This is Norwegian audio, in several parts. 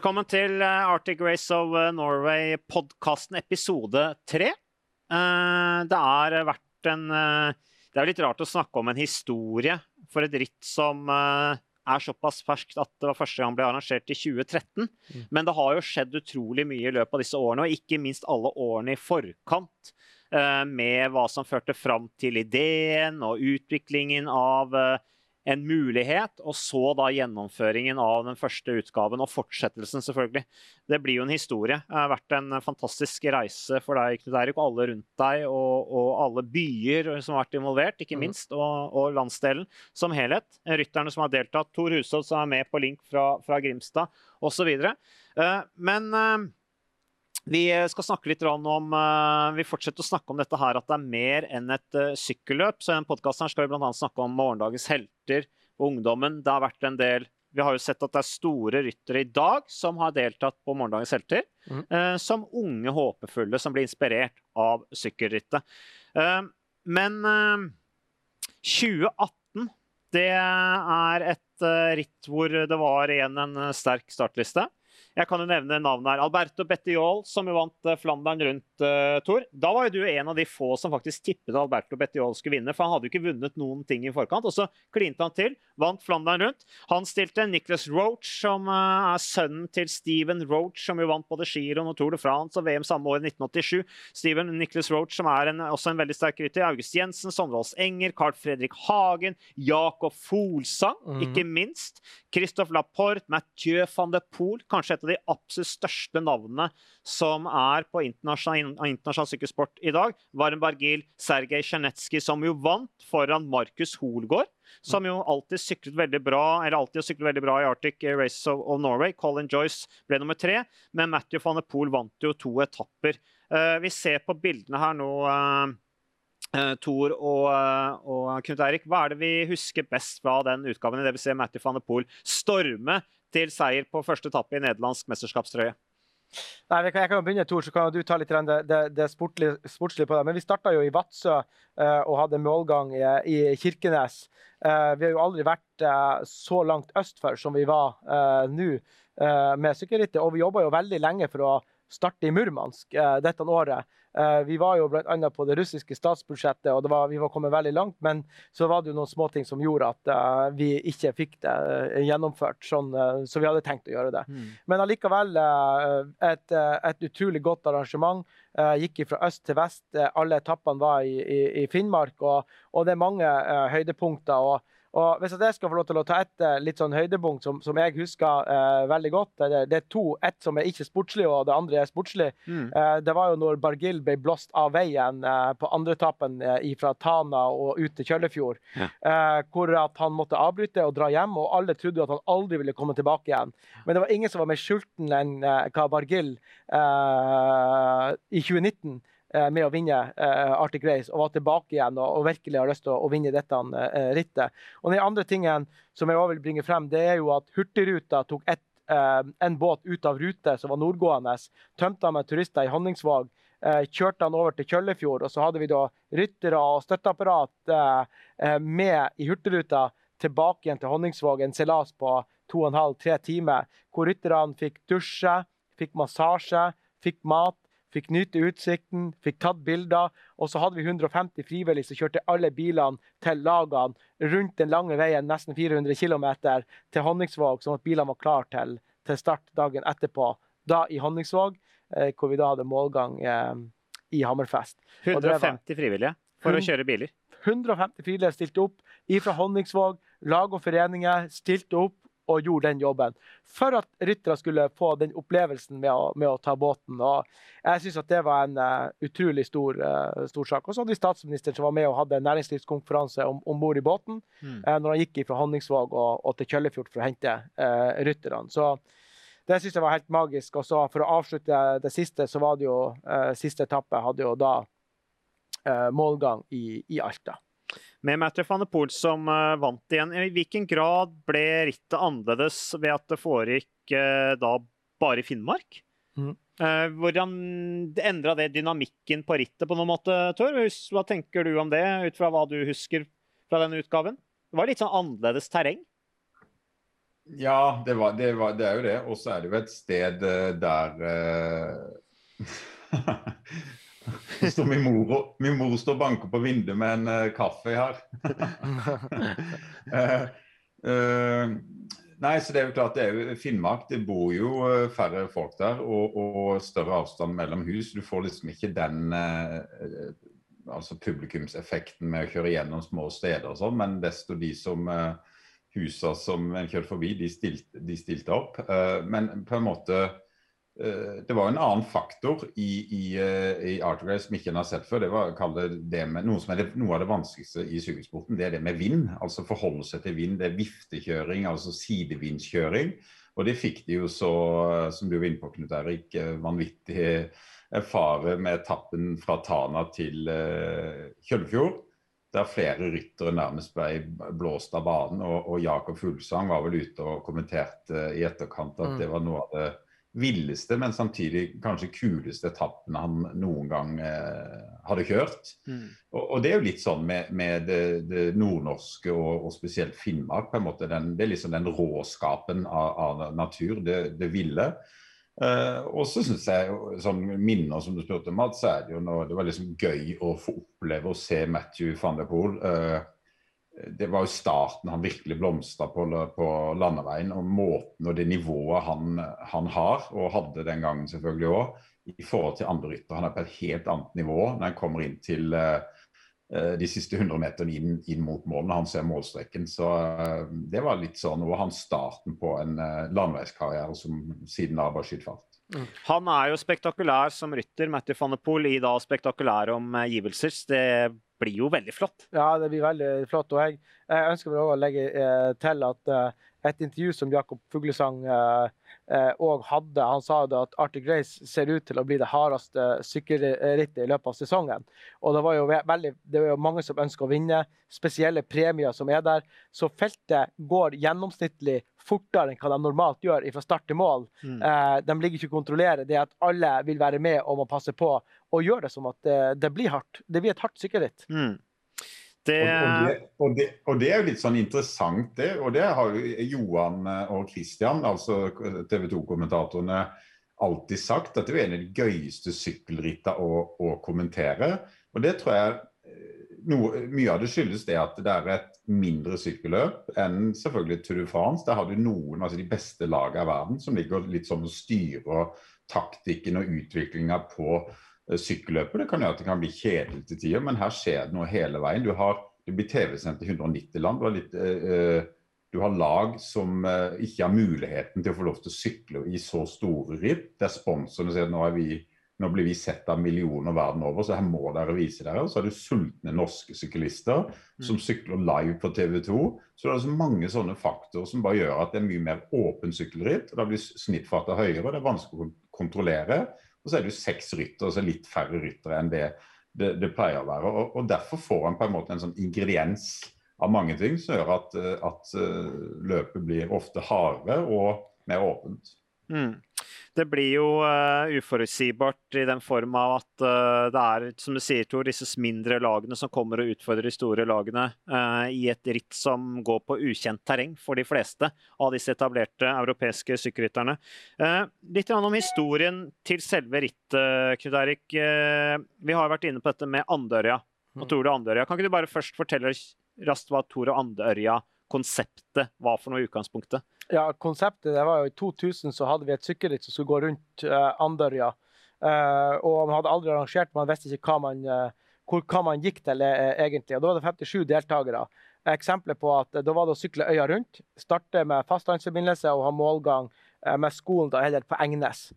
Velkommen til eh, Arctic Race of eh, Norway-podkasten episode tre. Eh, det har vært en Det er litt rart å snakke om en historie for et ritt som er såpass ferskt at det var første gang ble arrangert i 2013. Mm. Men det har jo skjedd utrolig mye i løpet av disse årene, og ikke minst alle årene i forkant. Med hva som førte fram til ideen og utviklingen av en mulighet, og så da gjennomføringen av den første utgaven og fortsettelsen, selvfølgelig. Det blir jo en historie. Det har vært en fantastisk reise for deg, Knut Eirik, og alle rundt deg, og, og, alle byer som har vært involvert, ikke mm. minst, og, og, landsdelen som helhet. Rytterne som har deltatt, Tor Hushovd som er med på link fra, fra Grimstad, osv. Eh, men eh, vi skal snakke litt om uh, Vi fortsetter å snakke om dette her at det er mer enn et sykkelløp. Så i denne skal vi bl.a. snakke om morgendagens helter og ungdommen. Det har vært en del Vi har jo sett at det er store ryttere i dag som har deltatt på morgendagens helter. Mm. Eh, som unge håpefulle som blir inspirert av sykkelrittet. men 2018 det er et ritt hvor det var igjen en sterk startliste. Jeg kan jo nevne navnet her. Alberto Bettiol, som jo vant eh, Flandern rundt, uh, Tor. Da var jo du en av de få som faktisk tippet Alberto Bettiol skulle vinne, for han hadde jo ikke vunnet noen ting i forkant. Og så klinte han til, vant Flandern rundt. Han stilte Nicholas Roach, som uh, er sønnen til Steven Roach, som jo vant både Giron og Tour de France og VM samme år, 1987. Steven Nicholas Roach, som er en, også en veldig sterk rytter. August Jensen, Sondre Enger, Carl Fredrik Hagen, Jakob Folsang, mm. ikke minst. Christophe Laporte, Mathieu van de Poel, kanskje et av de absolutt største navnene som er på internasjonal, internasjonal sykkelsport i dag. Varen Bargil, Sergej Tsjernetskij, som jo vant foran Markus Holgaard. Som jo alltid syklet veldig bra eller alltid har syklet veldig bra i Arctic Races of, of, Norway. Colin Joyce ble nummer tre, men Matthew van der Poel vant jo to etapper. Uh, vi ser på bildene her nå uh, Uh, Tor og, og, Knut Eirik, hva er det vi husker best fra den utgaven? det vi ser Matthew van der Poel storme til seier på første etappe i nederlandsk mesterskapstrøye? Nei, Jeg kan jo begynne, Tor, så kan du ta litt det, det, det sportlige, sportslige, på det. Men vi starta jo i Vadsø uh, og hadde målgang i, i Kirkenes. Uh, vi har jo aldri vært så langt øst for som vi var nå med sykkelrittet. Og vi jobba jo veldig lenge for å starte i Murmansk dette året. Eh, vi var jo bl.a. på det russiske statsbudsjettet, og var, vi var kommet veldig langt. Men så var det jo noen småting som gjorde at uh, vi ikke fikk det gjennomført sånn så vi hadde tenkt å gjøre det. Mm. Men allikevel et, et, utrolig godt arrangement. gikk fra øst til vest. alle etappene var i, i, i Finnmark, og, og, det er mange høydepunkter. og og Hvis jeg skal få lov til å ta et eh, litt sånn høydepunkt som, som jeg husker eh, veldig godt det, det, er to. Ett som er ikke sportslig, og det andre er sportslig. Mm. Eh, det var jo når Bargil ble blåst av veien eh, på andreetappen eh, fra Tana og ut til Kjøllefjord. Ja. Eh, hvor at han måtte avbryte og dra hjem, og alle trodde at han aldri ville komme tilbake igjen. Men det var ingen som var mer sulten enn hva Bargil i 2019 Eh, med å vinne uh, Arctic Race og var tilbake igjen og, og virkelig har lyst til å, vinne dette uh, rittet. Og Den andre tingen som jeg også vil bringe frem, det er jo at Hurtigruta tok et, en båt ut av rute som var nordgående. Tømte han med turister i Honningsvåg. kjørte han over til Kjøllefjord, og så hadde vi da ryttere og støtteapparat med i Hurtigruta tilbake igjen til Honningsvåg, en seilas på to og en halv, tre timer, hvor rytterne fikk dusje, fikk massasje, fikk mat fikk nyte utsikten, fikk tatt bilder. Og så hadde vi 150 frivillige som kjørte alle bilene til lagene rundt den lange veien, nesten 400 km, til Honningsvåg, sånn at bilene var klare til, til, start dagen etterpå. Da i Honningsvåg, eh, hvor vi da hadde målgang eh, i Hammerfest. 150 frivillige for å kjøre biler? 150 frivillige stilte opp fra Honningsvåg. Lag og foreninger stilte opp og gjorde den jobben. For at ryttere skulle få den opplevelsen med å, med å ta båten. Og jeg syns det var en uh, utrolig stor, uh, stor, sak. Og så hadde vi statsministeren som var med og hadde en næringslivskonferanse om, bord i båten mm. uh, når han gikk fra Honningsvåg og, og, til Kjøllefjord for å hente rytterne. Så det syns jeg var helt magisk. Og så for å avslutte det siste, så var det jo siste etappe hadde jo da målgang i, i Alta med Matthew van de Poel som uh, vant igjen. I hvilken grad ble rittet annerledes ved at det foregikk uh, da bare i Finnmark? Mm. Uh, hvordan endra det dynamikken på rittet på noen måte, Tor? Hva tenker du om det, ut fra hva du husker fra denne utgaven? Det var litt sånn annerledes terreng? Ja, det, var, det, var, det, er jo det. Og så er det jo et sted uh, der uh... står min, mor, min mor står og banker på vinduet med en uh, kaffe her. nei, så det er jo klart det er jo Finnmark. Det bor jo færre folk der og, og større avstand mellom hus. Du får liksom ikke den altså publikumseffekten med å kjøre gjennom små steder og sånn, men desto de som husene som en kjørte forbi, de stilte, de stilte opp. Uh, men på en måte uh, Det var en annen faktor i, i, uh, i Arctic som ikke en har sett før. Det var det, det med, noe som er det, noe av det vanskeligste i sykkelsporten. Det er det med vind. Altså forholde seg til vind. Det er viftekjøring, altså sidevindskjøring. Og det fikk de jo så, som du var inne på, Knut Erik, vanvittig erfare med etappen fra Tana til Kjøllefjord der flere ryttere nærmest ble blåst av banen. Og, og Jakob Fuglesang var vel ute og kommenterte i etterkant at mm. det var noe av det villeste, men samtidig kanskje kuleste etappen han noen gang eh, hadde kjørt. Mm. Og, og, det er jo litt sånn med, med det, det, nordnorske og, og, spesielt Finnmark. på en måte den, Det er liksom den råskapen av, av natur, det, det ville. Eh, og så syns jeg sånn minner som du spurte om, så er det jo noe, det var liksom gøy å få oppleve å se Matthew van der Poel. Uh, det var jo starten han virkelig blomstra på, på, landeveien. Og måten og det nivået han, han har, og hadde den gangen selvfølgelig òg, i forhold til andre ryttere. Han er på et helt annet nivå når han kommer inn til uh, de siste 100 meterne inn, inn, mot når han ser målstreken. Så uh, det var litt sånn og han starten på en uh, landeveiskarriere som siden da har skyter fart. Mm. Han er jo spektakulær som rytter, Matty van de Poel, i da spektakulære omgivelser. Det blir jo veldig flott. Ja, det blir veldig flott. Og jeg, jeg ønsker å legge eh, til at eh, et intervju som Jakob Fuglesang eh, eh, hadde. Han sa det at Arctic Race ser ut til å bli det hardeste sykkelrittet i løpet av sesongen. Og det var jo, veldig, det var jo mange som ønsker å vinne, spesielle premier som er der. Så feltet går gjennomsnittlig fortere enn hva de normalt gjør fra start til mål. Mm. Eh, de ligger ikke og kontrollerer. Det at alle vil være med om å passe på og gjøre det som at det, det blir hardt. Det blir et hardt sykkelritt. Mm. Det... Og, og, det, og, det, og, det, er jo litt sånn interessant, det. Og det har jo Johan og Christian, altså TV 2-kommentatorene, alltid sagt. At det er en av de gøyeste sykkelrittene å, å, kommentere. Og det tror jeg eh, noe, Mye av det skyldes det at det er et mindre sykkelløp enn selvfølgelig Tour de France. Der har du noen, altså de beste lagene i verden som ligger litt sånn og styrer taktikken og utviklinga på Eh, sykkelløpet. Det kan gjøre at det kan bli kjedelig til tider, men her skjer det noe hele veien. Du har, det blir TV-sendt i 190 land. Du har, litt, eh, du har lag som eh, ikke har muligheten til å få lov til å sykle i så store ritt. Der sponsorene sier at nå, vi, nå, blir vi sett av millioner verden over, så her må dere vise dere. Så har du sultne norske syklister mm. som sykler live på TV 2. Så det er altså mange sånne faktorer som bare gjør at det er mye mer åpen sykkelritt. og Da blir snittfarten høyere, og det er vanskelig å kontrollere. Og så er det jo seks ryttere, altså litt færre ryttere enn det, det, det pleier å være. Og, og, Derfor får han på en måte en sånn ingrediens av mange ting som gjør at, at uh, løpet blir ofte hardere og mer åpent. Mm. Det blir jo uh, uforutsigbart i den form av at uh, det er som du sier, Tor, disse mindre lagene som kommer og utfordrer de store lagene uh, i et ritt som går på ukjent terreng for de fleste av disse etablerte europeiske sykkelrytterne. litt om historien til selve rittet, Knut Erik. vi har vært inne på dette med Andørja og Tor og Andørja. Kan ikke du bare først fortelle raskt hva Tor og Andørja-konseptet var for noe i utgangspunktet? Ja, konseptet det var jo I 2000 så hadde vi et sykkelritt som skulle gå rundt uh, Andørja. Uh, og Man hadde aldri arrangert, man visste ikke hva man, uh, hvor, hva man gikk til uh, egentlig. og Da var det 57 deltakere. Eksempler på at Da var det å sykle øya rundt, starte med fastlandsforbindelse og ha målgang med skolen da heller på Engnes.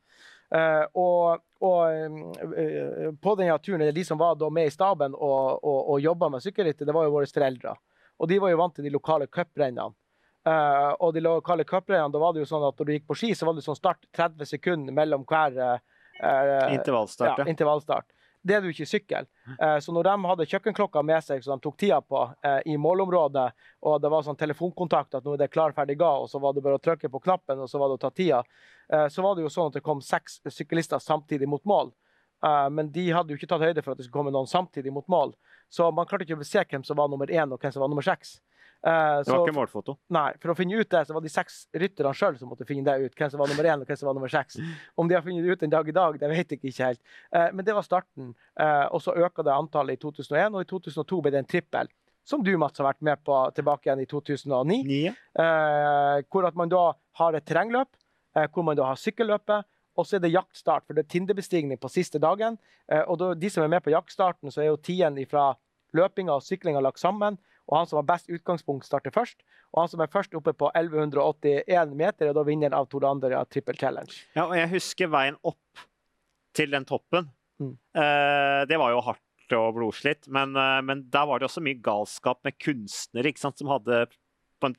og, og på denne turen, De som var med i staben og, og, og jobba med sykkelrittet, det var jo våre foreldre. Og de var jo vant til de lokale cuprennene. Uh, og de lokale cuprennene, da var det jo sånn at når du gikk på ski, så var det sånn start 30 sekunder mellom hver uh, intervallstart. Ja, intervallstart. Det er du ikke i sykkel. Uh, så når de hadde kjøkkenklokka med seg så de tok tida på i målområdet, og det var sånn telefonkontakt at nå er det klar, ferdig, ga, og så var det bare å trykke på knappen, og så var det å ta tida, så var det jo sånn at det kom seks syklister samtidig mot mål. men de hadde jo ikke tatt høyde for at det skulle komme noen samtidig mot mål. Så man klarte ikke å se hvem som var nummer én og hvem som var nummer seks. Eh, Det var så- ikke målfoto. Nei, for å finne ut det, så var de seks rytterne sjøl som måtte finne det ut. Hvem som var nummer én og hvem som var nummer seks. Om de har funnet det ut en dag i dag, det vet jeg ikke helt. Eh, men det var starten. Eh, og så øka det antallet i 2001, og i 2002 ble det en trippel. Som du, Mats, har vært med på tilbake igjen i 2009. Ni. Eh, hvor at man da har et terrengløp, hvor man da har sykkelløpet. Og så er det jaktstart, for det er Tinderbestigning på siste dagen. Eh, og da, de som er med på jaktstarten, så er jo tiden fra løpinga og syklinga lagt sammen. Og han som har best utgangspunkt, starter først. Og han som er først oppe på 1181 meter, er da vinneren av Tour de Andorra Triple Challenge. Ja, og jeg husker veien opp til den toppen. Mm. Eh, det var jo hardt og blodslitt, men, eh, men der var det også mye galskap med kunstnere ikke sant, som hadde på en,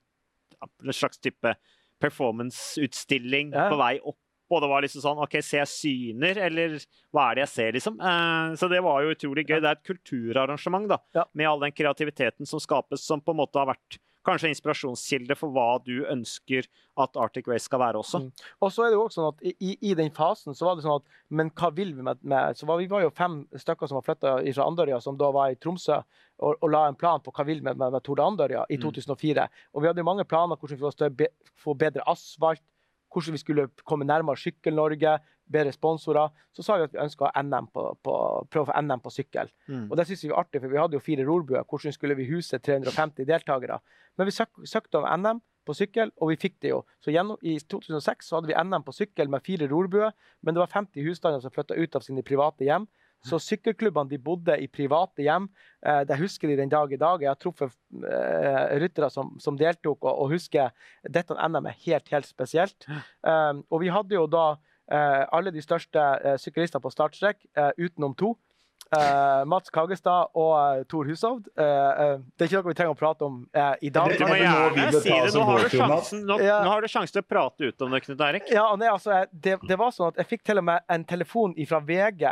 en slags type performanceutstilling Ja. på vei opp. Det var liksom sånn OK, ser jeg syner, eller hva er det jeg ser, liksom? Eh, så det var jo utrolig gøy. Det er et kulturarrangement, da, Ja. med all den kreativiteten som skapes, som på en måte har vært kanskje inspirasjonskilde for hva du ønsker at Arctic Race skal være også. Mm. Og så er det jo også sånn at i, i- den fasen så var det sånn at Men hva vil vi med, med så var, Vi var jo fem stykker som var flytta fra Andørja, som da var i Tromsø, og, og la en plan på hva vi vil med, med, med Tour de Andørja i Mm. 2004. Og vi hadde jo mange planer hvordan vi skulle få bedre asfalt, hvordan vi skulle komme nærmere Sykkel-Norge, bedre sponsorer. Så sa vi at vi ønska NM på, på, prøve å få NM på sykkel. Mm. Og det synes vi var artig, for vi hadde jo fire rorbuer. Hvordan skulle vi huse 350 deltakere? Men vi søk, søkte om NM på sykkel, og vi fikk det jo. Så gjennom, I 2006 så hadde vi NM på sykkel med fire rorbuer, men det var 50 husstander som flytta ut av sine private hjem. Så sykkelklubbene de bodde i private hjem. Eh, det husker de den dag i dag. Jeg har truffet eh, ryttere som, som deltok, og, og husker dette NM-et helt, helt spesielt. Eh, og vi hadde jo da eh, alle de største eh, syklister på startstrek, eh, utenom to. Uh, Mats Kagestad og uh, Tor Hushovd. Uh, eh, det er ikke noe vi trenger å prate om i dag. Du må gjerne si det. Nå har, du sjansen, nå, Ja. nå har du sjansen til å prate ut om det, Knut Eirik. Ja, altså, det, det var sånn at jeg fikk til og med en telefon fra VG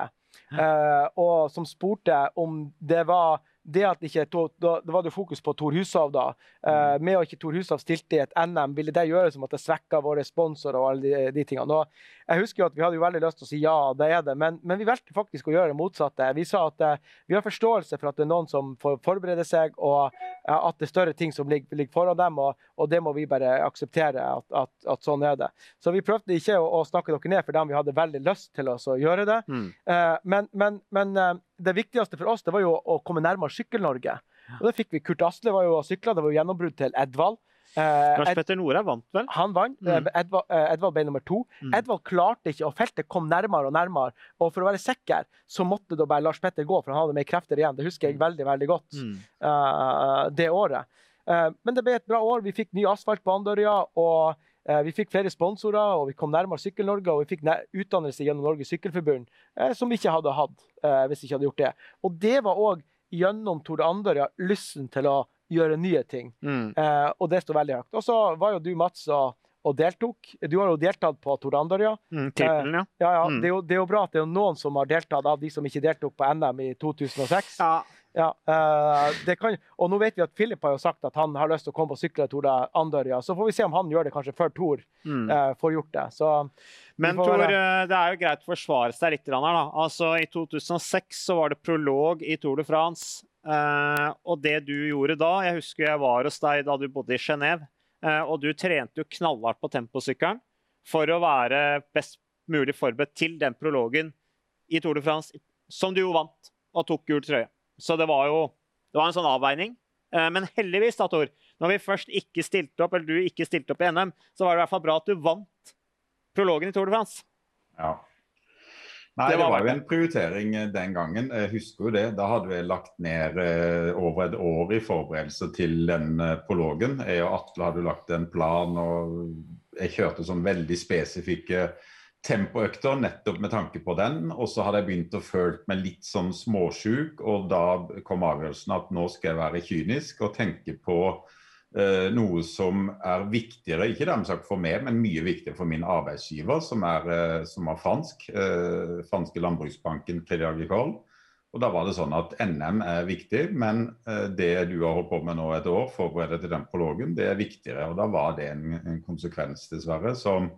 og, som spurte om det var det at ikke da, da, var det fokus på Tor Hushovd. da. Eh, med å ikke Tor Hushovd stilte i et NM, ville det gjøre som at det svekka våre sponsorer og alle de, de tingene. Og jeg husker jo at Vi hadde jo veldig lyst til å si ja, det er det, men, men vi valgte faktisk å gjøre det motsatte. Vi sa at eh, vi har forståelse for at det er noen som får forberede seg, og eh, at det er større ting som ligger, ligger foran dem, og, og det må vi bare akseptere at, at, at sånn er det. Så vi prøvde ikke å, å snakke dere ned for dem vi hadde veldig lyst til oss å gjøre det. Mm. Eh, men men, men eh, det viktigste for oss det var jo å komme nærmere Sykkel-Norge. Og det fikk vi. Kurt Asle var jo og sykla. Det var jo gjennombrudd til Edvald. Eh, Lars Petter Nora vant vel? han vant. Mm. Eh, Edvald, eh, Edvald ble nummer to. Mm. Edvald klarte ikke, og feltet kom nærmere og nærmere. Og for å være sikker så måtte da bare Lars Petter gå, for han hadde mer krefter igjen. Det husker jeg veldig veldig godt Mm. eh, det året. Eh, men det ble et bra år. Vi fikk ny asfalt på Andørja. og vi fikk flere sponsorer, og vi kom nærmere Sykkel-Norge. Og vi fikk utdannelse gjennom Norges Sykkelforbund, eh, som vi ikke hadde hatt eh, hvis vi ikke hadde gjort det. Og det var òg gjennom Tour de Andørja lysten til å gjøre nye ting. Mm. Eh, og det sto veldig høyt. Og så var jo du, Mats, og, og deltok. Du har jo deltatt på Tour de Andørja. Mm. Trippelen, ja. Ja, ja, Mm. det, er jo, det er jo bra at det er noen som har deltatt av de som ikke deltok på NM i 2006. ja. Ja, uh, det kan, og nå vet vi at Philip har jo sagt at han har lyst til å komme på sykle Tour de Andørja. Så får vi se om han gjør det kanskje før Tour Mm. uh, får gjort det. Så Men Tor, være- eh, det er jo greit å forsvare seg litt. Her, da. Altså, I 2006 så var det prolog i Tour de France. Uh, og det du gjorde da Jeg husker jeg var hos deg da du bodde i Genéve. Og du trente jo knallhardt på temposykkelen for å være best mulig forberedt til den prologen i Tour de France, som du jo vant og tok gul trøye. Så det var jo det var en sånn avveining. Eh, men heldigvis, da, Tor, når vi først ikke stilte opp, eller du ikke stilte opp i NM, så var det i hvert fall bra at du vant prologen i Tour de France. Ja. Nei, Det det var var jo en prioritering eh, den gangen. Jeg husker jo det. Da hadde vi lagt ned eh, over et år i forberedelse til den prologen. Jeg og Atle hadde lagt en plan, og jeg kjørte sånn veldig spesifikke tempoøkter nettopp med tanke på den. Og så hadde jeg begynt å føle meg litt sånn småsjuk, og da kom avgjørelsen at nå skal jeg være kynisk og tenke på eh, noe som er viktigere, ikke dermed sagt for meg, men mye viktigere for min arbeidsgiver, som er, eh, som er fransk. Eh, franske landbruksbanken Crédit Agricole. Og da var det sånn at NM er viktig, men eh, det du har holdt på med nå et år, forberede til den prologen, det er viktigere. Og da var det en, en konsekvens, dessverre, som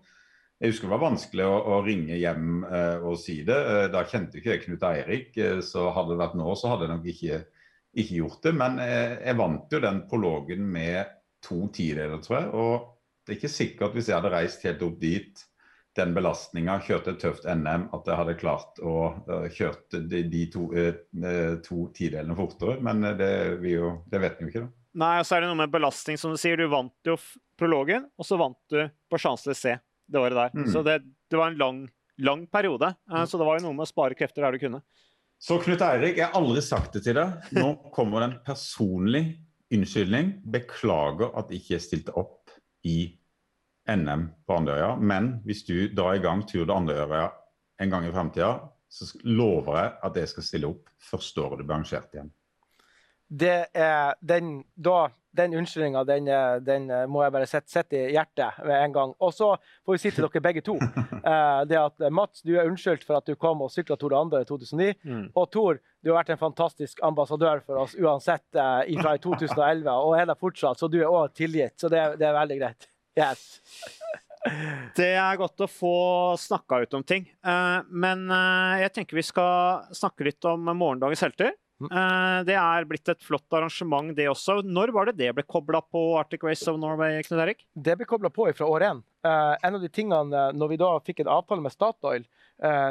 jeg husker det var vanskelig å, å ringe hjem eh, og si det. Eh, da kjente ikke jeg Knut Eirik, eh, så hadde det vært nå, så hadde jeg nok ikke ikke gjort det. Men jeg, jeg vant jo den prologen med to tideler, tror jeg. Og det er ikke sikkert hvis jeg hadde reist helt opp dit, den belastninga, kjørte et tøft NM, at jeg hadde klart å uh, kjøre de, de, to, uh, to tidelene fortere. Men det, jo, det, vet vi jo ikke, da. Nei, og så er det noe med belastning, som du sier. Du vant jo prologen, og så vant du på Champs-Élysées det året der. Mm. Så det, det, var en lang, lang periode. Uh, så det var jo noe med å spare krefter der du kunne. Så Knut Eirik, jeg har aldri sagt det til deg. Nå kommer det en personlig unnskyldning. Beklager at jeg ikke stilte opp i NM på Andøya. Men hvis du drar i gang Tur til Andøya en gang i framtida, så lover jeg at jeg skal stille opp første året du blir arrangert igjen. Det er den, da, den unnskyldninga, den, den, må jeg bare sette, sette, i hjertet med en gang. Og så får vi si til dere begge to eh, det at Mats, du er unnskyldt for at du kom og sykla Tour de i 2009. Mm. Og Tor, du har vært en fantastisk ambassadør for oss uansett eh, fra 2011, og er det fortsatt, så du er òg tilgitt. Så det, det er veldig greit. Yes. Det er godt å få snakka ut om ting. Eh, men eh, jeg tenker vi skal snakke litt om morgendagens helter. Mm. Eh, det er blitt et flott arrangement, det også. Når var det det ble kobla på Arctic Race of Norway? Knut Erik? Det ble kobla på fra år én. En av de tingene, når vi da fikk en avtale med Statoil,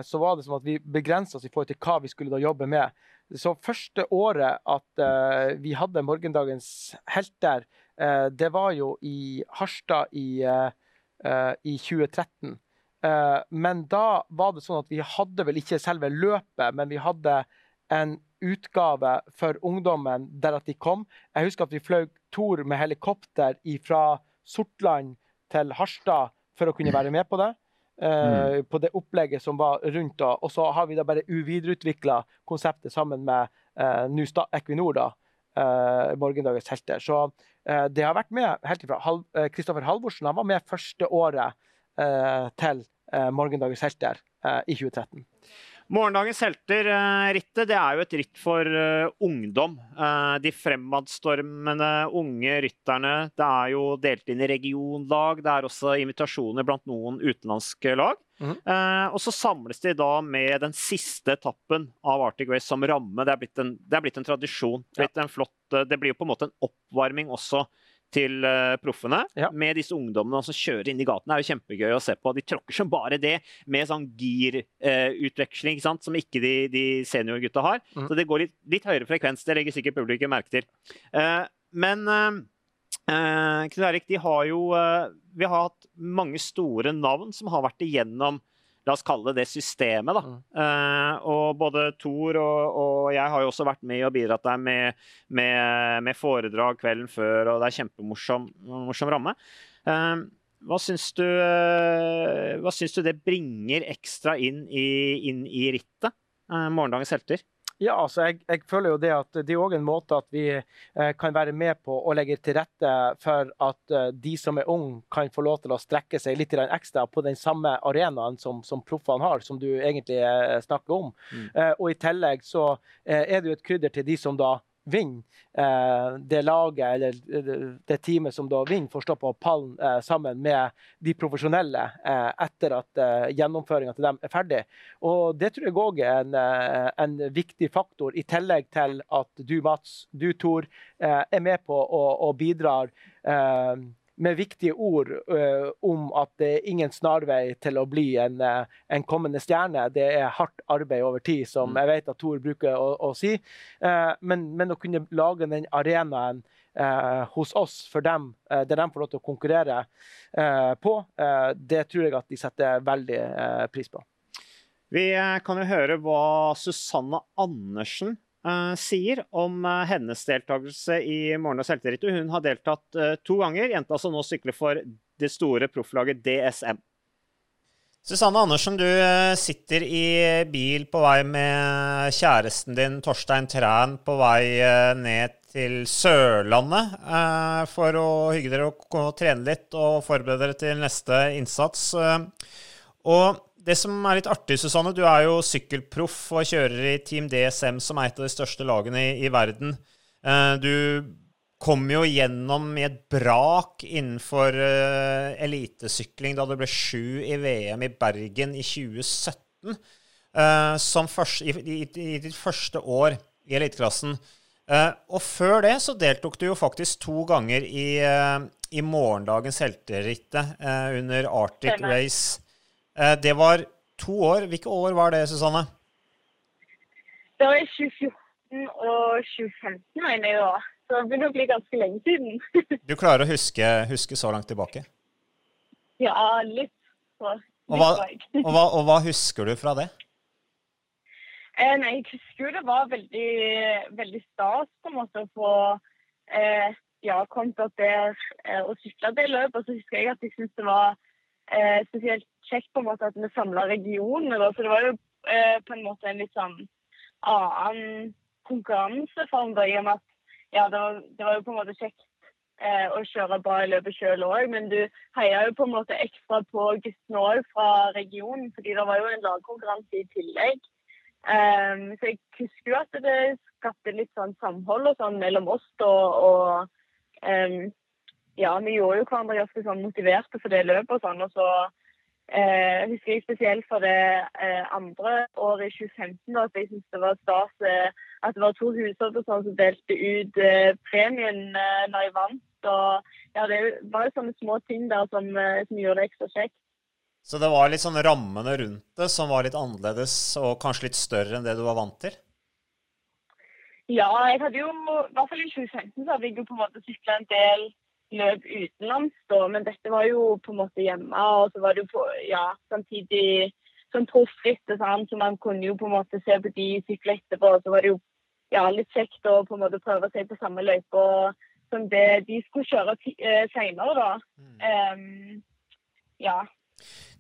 så var det som at vi begrensa oss i forhold til hva vi skulle da jobbe med. Så første året at vi hadde morgendagens helter, Eh, det var jo i Harstad i, eh, eh, i 2013. Men da var det sånn at vi hadde vel ikke selve løpet, men vi hadde en utgave for ungdommen der at de kom. Jeg husker at vi fløy Tor med helikopter fra Sortland til Harstad for å kunne være med på det. Mm. På det opplegget som var rundt da. Og så har vi da bare uvidereutvikla konseptet sammen med uh, Equinor, da. Uh, morgendagens helter. Så uh, det har vært med helt ifra Kristoffer Halvorsen. Han var med første året til Morgendagens helter i 2013. Morgendagens helter-rittet det er jo et ritt for uh, ungdom. Uh, de fremadstormende unge rytterne. Det er jo delt inn i regionlag. Det er også invitasjoner blant noen utenlandske lag. Mm. -hmm. og så samles de da med den siste etappen av Arctic Race som ramme. Det er blitt en, er blitt en tradisjon. Blitt ja. en flott, det blir jo på en måte en oppvarming også til uh, proffene ja. med disse ungdommene som kjører inn i gaten. Det er jo kjempegøy å se på. De tråkker som bare det, med sånn girutveksling uh, som ikke de, de seniorgutta har. Mm. Så det går litt, litt, høyere frekvens. Det legger sikkert publikum merke til. Uh, men Knut Erik, de har jo Vi har hatt mange store navn som har vært igjennom La oss kalle det systemet. da. Uh, og både Thor og, og, jeg har jo også vært med og bidratt der med, med, med foredrag kvelden før, og det er kjempemorsom morsom ramme. Uh, hva syns, du, uh, hva syns du det bringer ekstra inn i, inn i rittet? morgendagens helter? Ja, altså jeg, jeg, føler jo det at det er òg en måte at vi eh, kan være med på å legge til rette for at eh, de som er unge, kan få lov til å strekke seg litt ekstra på den samme arenaen som, som proffene har, som du egentlig eh, snakker om. Mm. Eh, og i tillegg så er det jo et krydder til de som da vinner eh, det laget eller det teamet som da vinner, får stå på pallen eh, sammen med de profesjonelle eh, etter at eh, gjennomføringa til dem er ferdig. Og Det tror jeg òg er en, eh, en, viktig faktor, i tillegg til at du, Mats, du, Tor, eh, er med på og, bidrar. Eh, med viktige ord uh, om at det er ingen snarvei til å bli en, uh, en, kommende stjerne. Det er hardt arbeid over tid, som mm. jeg vet at Tor bruker å, å si. Uh, men, men, å kunne lage den arenaen hos oss for dem, der de får lov til å konkurrere på, det tror jeg at de setter veldig pris på. Vi kan jo høre hva Susanne Andersen sier om uh, hennes deltakelse i Morgen- og selvtillit. Hun har deltatt uh, to ganger, jenta som nå sykler for det store profflaget DSM. Susanne Andersen, du sitter i bil på vei med kjæresten din Torstein Træn på vei ned til Sørlandet for å hygge dere og trene litt og forberede dere til neste innsats. Og det som er litt artig, Susanne, du er jo sykkelproff og kjører i Team DSM, som er et av de største lagene i, i verden. Uh, du kom jo gjennom i et brak innenfor uh, elitesykling da du ble sju i VM i Bergen i 2017. Uh, som først, i, i, i, ditt første år i eliteklassen. Og før det så deltok du jo faktisk to ganger i, i morgendagens helterittet under Arctic. Race. Det var to år. Hvilke år var det, Susanne? Det var i 2014 og 2015, mener jeg da. Så det begynner å bli ganske lenge siden. du klarer å huske, huske, så langt tilbake? Ja, litt. Så, og, hva, og, hva, og hva husker du fra det? Eh, nei, jeg husker det var veldig, veldig stas på en måte å få eh, ja, kommet opp der eh, og sykla det løpet. Og så husker jeg at jeg syntes det var eh, spesielt kjekt på en måte at vi samla regionene. Da. Så det var jo eh, på en måte en litt sånn annen konkurranseform. Da, i og med at ja, det var, det var jo på en måte kjekt eh, å kjøre bra i løpet sjøl òg, men du heia jo på en måte ekstra på guttene òg fra regionen, fordi det var jo en lagkonkurranse i tillegg. Um, så jeg husker jo at det skapte litt sånn samhold og sånn mellom oss. Og, og um, ja, vi gjorde jo hverandre ganske sånn motiverte for det løpet og sånn. Og så eh, husker jeg spesielt for det eh, andre året i 2015 da, at jeg syntes det var stas eh, at det var to husholder sånn, som delte ut premien når jeg vant. Og ja, det var jo sånne små ting der som, som gjorde det ekstra kjekt. Så det var litt sånn rammene rundt det som var litt annerledes og kanskje litt større enn det du var vant til? Ja, jeg hadde jo, i hvert fall i 2015 så hadde jeg jo på en måte sykla en del løp utenlands, da, men dette var jo på en måte hjemme. Og så var det jo på, ja, samtidig sånn proffritt, så man kunne jo på en måte se på de sykle etterpå. Og så var det jo ja, litt kjekt å på en måte prøve seg på samme løype som det de skulle kjøre senere, seinere, da. Mm. Um, ja.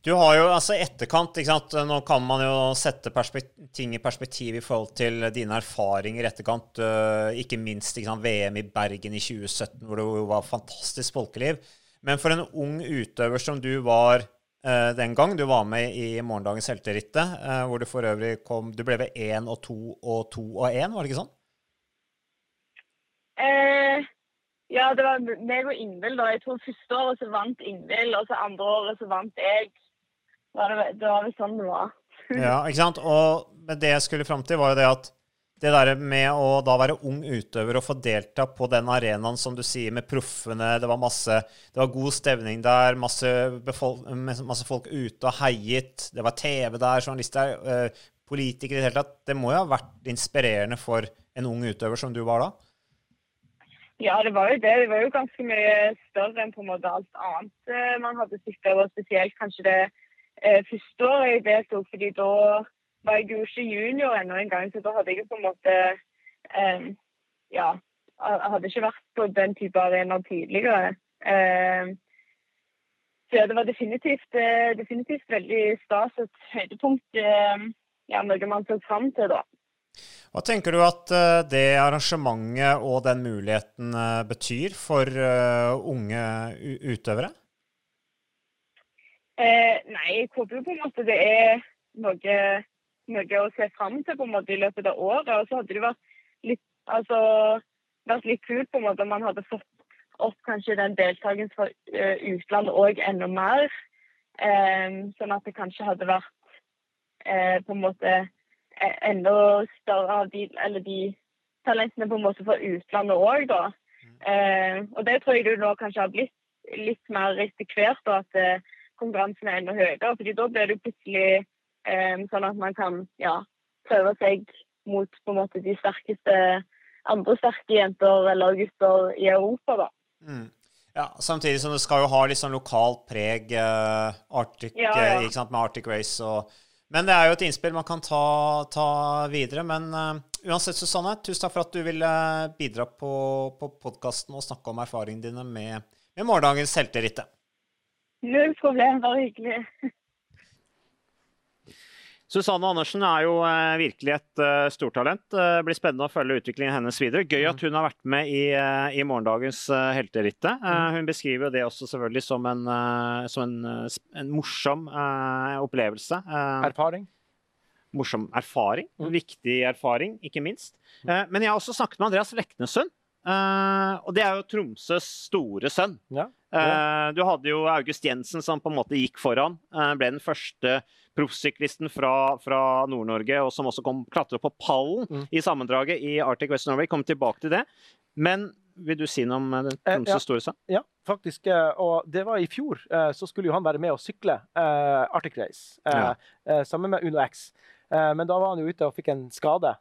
Du har jo altså etterkant ikke sant? Nå kan man jo sette ting i perspektiv i forhold til dine erfaringer i etterkant. Uh, ikke minst ikke sant, VM i Bergen i 2017, hvor det jo var fantastisk folkeliv. Men for en ung utøver som du var uh, den gang, du var med i morgendagens helterittet, uh, hvor du for øvrig kom Du ble ved én og to og to og én, var det ikke sånn? ja, det var meg og Ingvild. Jeg tror første året så vant Ingvild, og så andre året så vant jeg. Det var vel sånn det var. ja, ikke sant. Og det jeg skulle fram til, var jo det at det der med å da være ung utøver og få delta på den arenaen, som du sier, med proffene Det var masse, det var god stevning der, masse, masse folk ute og heiet. Det var TV der, journalister, der, politikere i det hele tatt. Det må jo ha vært inspirerende for en ung utøver som du var da? Ja, det var jo det. Det var jo ganske mye større enn på en måte alt annet eh, man hadde sykla, og spesielt kanskje det eh, første året jeg deltok, fordi da var jeg jo ikke junior ennå engang, så da hadde jeg på en måte eh, Ja, jeg hadde ikke vært på den type arenaer tidligere. Eh, så det var definitivt, eh, definitivt veldig stas et høydepunkt. Eh, ja, noe man så fram til, da. Hva tenker du at eh, det arrangementet og den muligheten betyr for unge utøvere? Eh, nei, jeg håper jo på en måte det er noe, noe, å se fram til på en måte i løpet av året. Og så hadde det vært litt, altså, vært litt kult på en måte om man hadde fått opp kanskje den deltakelsen fra uh, utlandet òg enda mer. Eh, sånn at det kanskje hadde vært eh, på en måte e, enda større av de, eller de talentene på en måte fra utlandet òg, da. Mm. Eh, og det tror jeg det nå kanskje har blitt litt mer etter hvert. da, at eh, konkurransen er enda høyere. fordi da blir det plutselig um, sånn at man kan ja, prøve seg mot på en måte de sterkeste andre sterke jenter eller gutter i Europa. da. Mm. Ja, Samtidig som det skal jo ha litt sånn lokalt preg, uh, Arctic, ja, ja. Uh, ikke sant, med Arctic Race. Og, men det er jo et innspill man kan ta, ta videre. Men uh, uansett, Susanne, tusen takk for at du ville bidra på, på podkasten og snakke om erfaringene dine med, med morgendagens helterittet. Null problem, bare hyggelig. Susanne Andersen er jo eh, virkelig et uh, stortalent. Det uh, blir spennende å følge utviklingen hennes videre. Gøy at mm. hun har vært med i, i morgendagens helterittet. Mm. Hun beskriver det også selvfølgelig som en, som en, en morsom opplevelse. erfaring. Morsom erfaring. Mm. Viktig erfaring, ikke minst. men jeg har også snakket med Andreas Leknesund. og det er jo Tromsøs store sønn. Ja. Eh, du hadde jo August Jensen som på en måte gikk foran. Eh, ble den første proffsyklisten fra, fra Nord-Norge, og som også kom klatre på pallen Mm. i sammendraget i Arctic West Norway. Kom tilbake til det. Men vil du si noe om eh, Tromsø ja. Storestad? Ja, faktisk. Og det var i fjor. Så skulle jo han være med og sykle Arctic Race Ja. sammen med Uno X. Men da var han jo ute og fikk en skade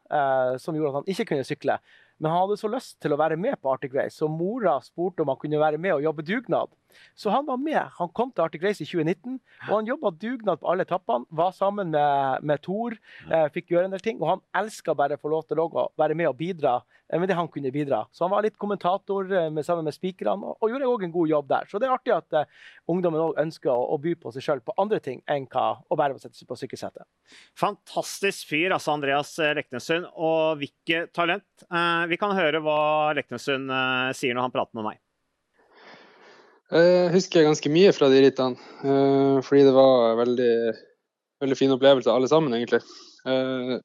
som gjorde at han ikke kunne sykle. Men han hadde så lyst til å være med på Arctic Race, så mora spurte om han kunne være med og jobbe dugnad. Så han var med. Han kom til Arctic Race i 2019, og han jobba dugnad på alle etappene. Var sammen med, med Thor, eh, fikk gjøre en del ting. Og han elska bare å få lov til å være med og bidra eh, med det han kunne bidra. Så han var litt kommentator eh, med, sammen med spikerne, og, og gjorde òg en god jobb der. Så det er artig at eh, ungdommen òg ønsker å, å by på seg sjøl på andre ting enn hva å bare sette seg på sykkelsetet. Fantastisk fyr, altså Andreas eh, Leknessund. Og hvilket talent. Eh, vi kan høre hva Leknessund sier når han prater med meg. Jeg husker ganske mye fra de rittene, eh, fordi det var veldig, veldig fin opplevelse alle sammen, egentlig. Jeg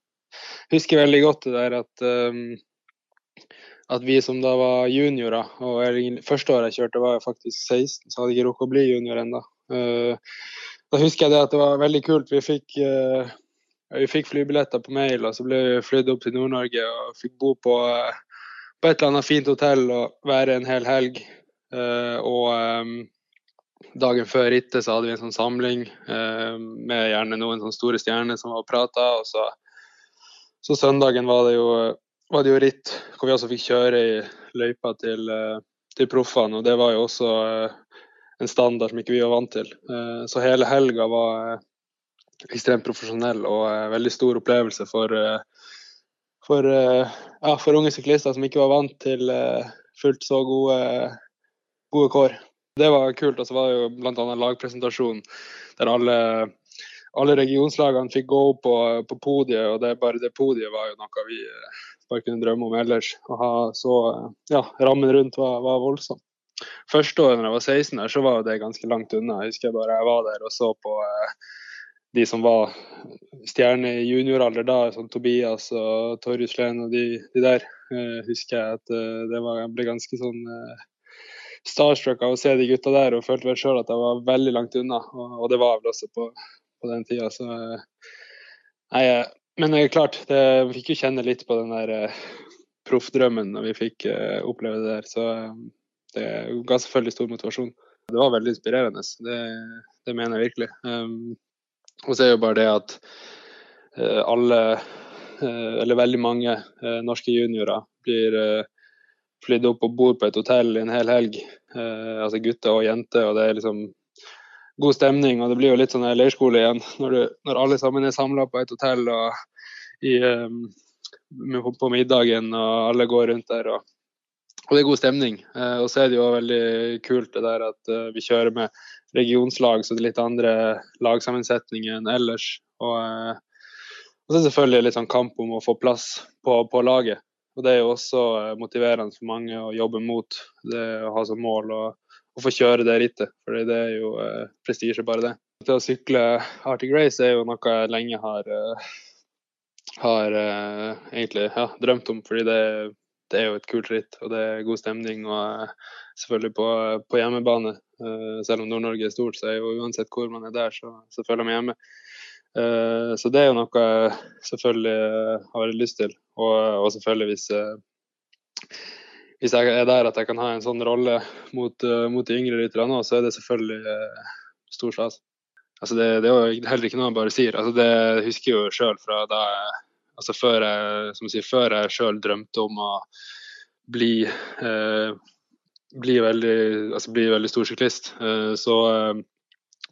husker veldig godt det der at, eh, at vi som da var juniorer, og første året jeg kjørte var jeg faktisk 16, så hadde jeg ikke rukket å bli junior ennå. Eh, Da husker jeg det at det var veldig kult. Vi fikk, eh, vi fikk flybilletter på mail, og så ble vi flydd opp til Nord-Norge og fikk bo på, eh, på et eller annet fint hotell og være en hel helg. Eh, og eh, dagen før rittet så hadde vi en sånn samling eh, med gjerne noen sånne store stjerner som var og prata. Og så, så søndagen var det, jo, var det jo ritt hvor vi også fikk kjøre i løypa til, eh, til proffene. Og det var jo også eh, en standard som ikke vi var vant til. Så hele helga var ekstremt profesjonell og uh, veldig stor opplevelse for, uh, for, uh, ja, for unge syklister som ikke var vant til fullt så gode gode kår. Det var kult. Og så var det jo bl.a. lagpresentasjonen der alle, alle regionslagene fikk gå opp på, på podiet. Og det, bare det podiet var jo noe vi eh, bare kunne drømme om ellers. Å ha så eh, Ja, rammen rundt var, var voldsom. Første året når jeg var 16, her, så var det ganske langt unna. Jeg husker bare jeg var der og så på eh, de som var stjerner i junioralder da, som Tobias og Torjus Lehn og de, de der. Husker jeg at det var, ble ganske sånn starstruck av å se de gutta der, og følte vel sjøl at jeg var veldig langt unna. Og, og det var jeg vel også på, på den tida. Så eh, nei, men det er klart, det, vi fikk jo kjenne litt på den der eh, proffdrømmen når vi fikk eh, oppleve det der. Så eh, det ga selvfølgelig stor motivasjon. Det var veldig inspirerende. Det, det mener jeg virkelig. Um, og så er jo bare det at alle, eller veldig mange norske juniorer blir flydd opp og bor på et hotell i en hel helg. Eh, altså gutter og jenter, og det er liksom god stemning. Og det blir jo litt sånn leirskole igjen, når, du, når alle sammen er samla på et hotell og i, eh, på, middagen, og alle går rundt der. og og det er god stemning. Eh, og så er det jo veldig kult det der at eh, vi kjører med regionslag, så det er litt andre lagsammensetninger enn ellers. Og, eh, og så selvfølgelig litt sånn kamp om å få plass på, på laget. Og det er jo også eh, motiverende for mange å jobbe mot det å ha som mål å, å få kjøre det rittet. For det er jo eh, prestisje, bare det. Det å sykle Arctic Race er jo noe jeg lenge har, eh, har eh, egentlig ja, drømt om. fordi det, det er jo et kult ritt, og det er god stemning. Og selvfølgelig på, på hjemmebane. Eh, selv om Nord-Norge er stort, så er jo uansett hvor man er der, så, så føler jeg meg hjemme. Eh, så det er jo noe jeg selvfølgelig har lyst til. Og, og selvfølgelig hvis, eh, hvis jeg er der at jeg kan ha en sånn rolle mot, eh, mot de yngre rytterne så er det selvfølgelig eh, stor stas. Altså det, det er jo heller ikke noe jeg bare sier. Altså det husker jeg jo sjøl fra da jeg altså før jeg, som sier, sjøl drømte om å bli, eh, bli, veldig, altså bli veldig stor syklist, eh, så,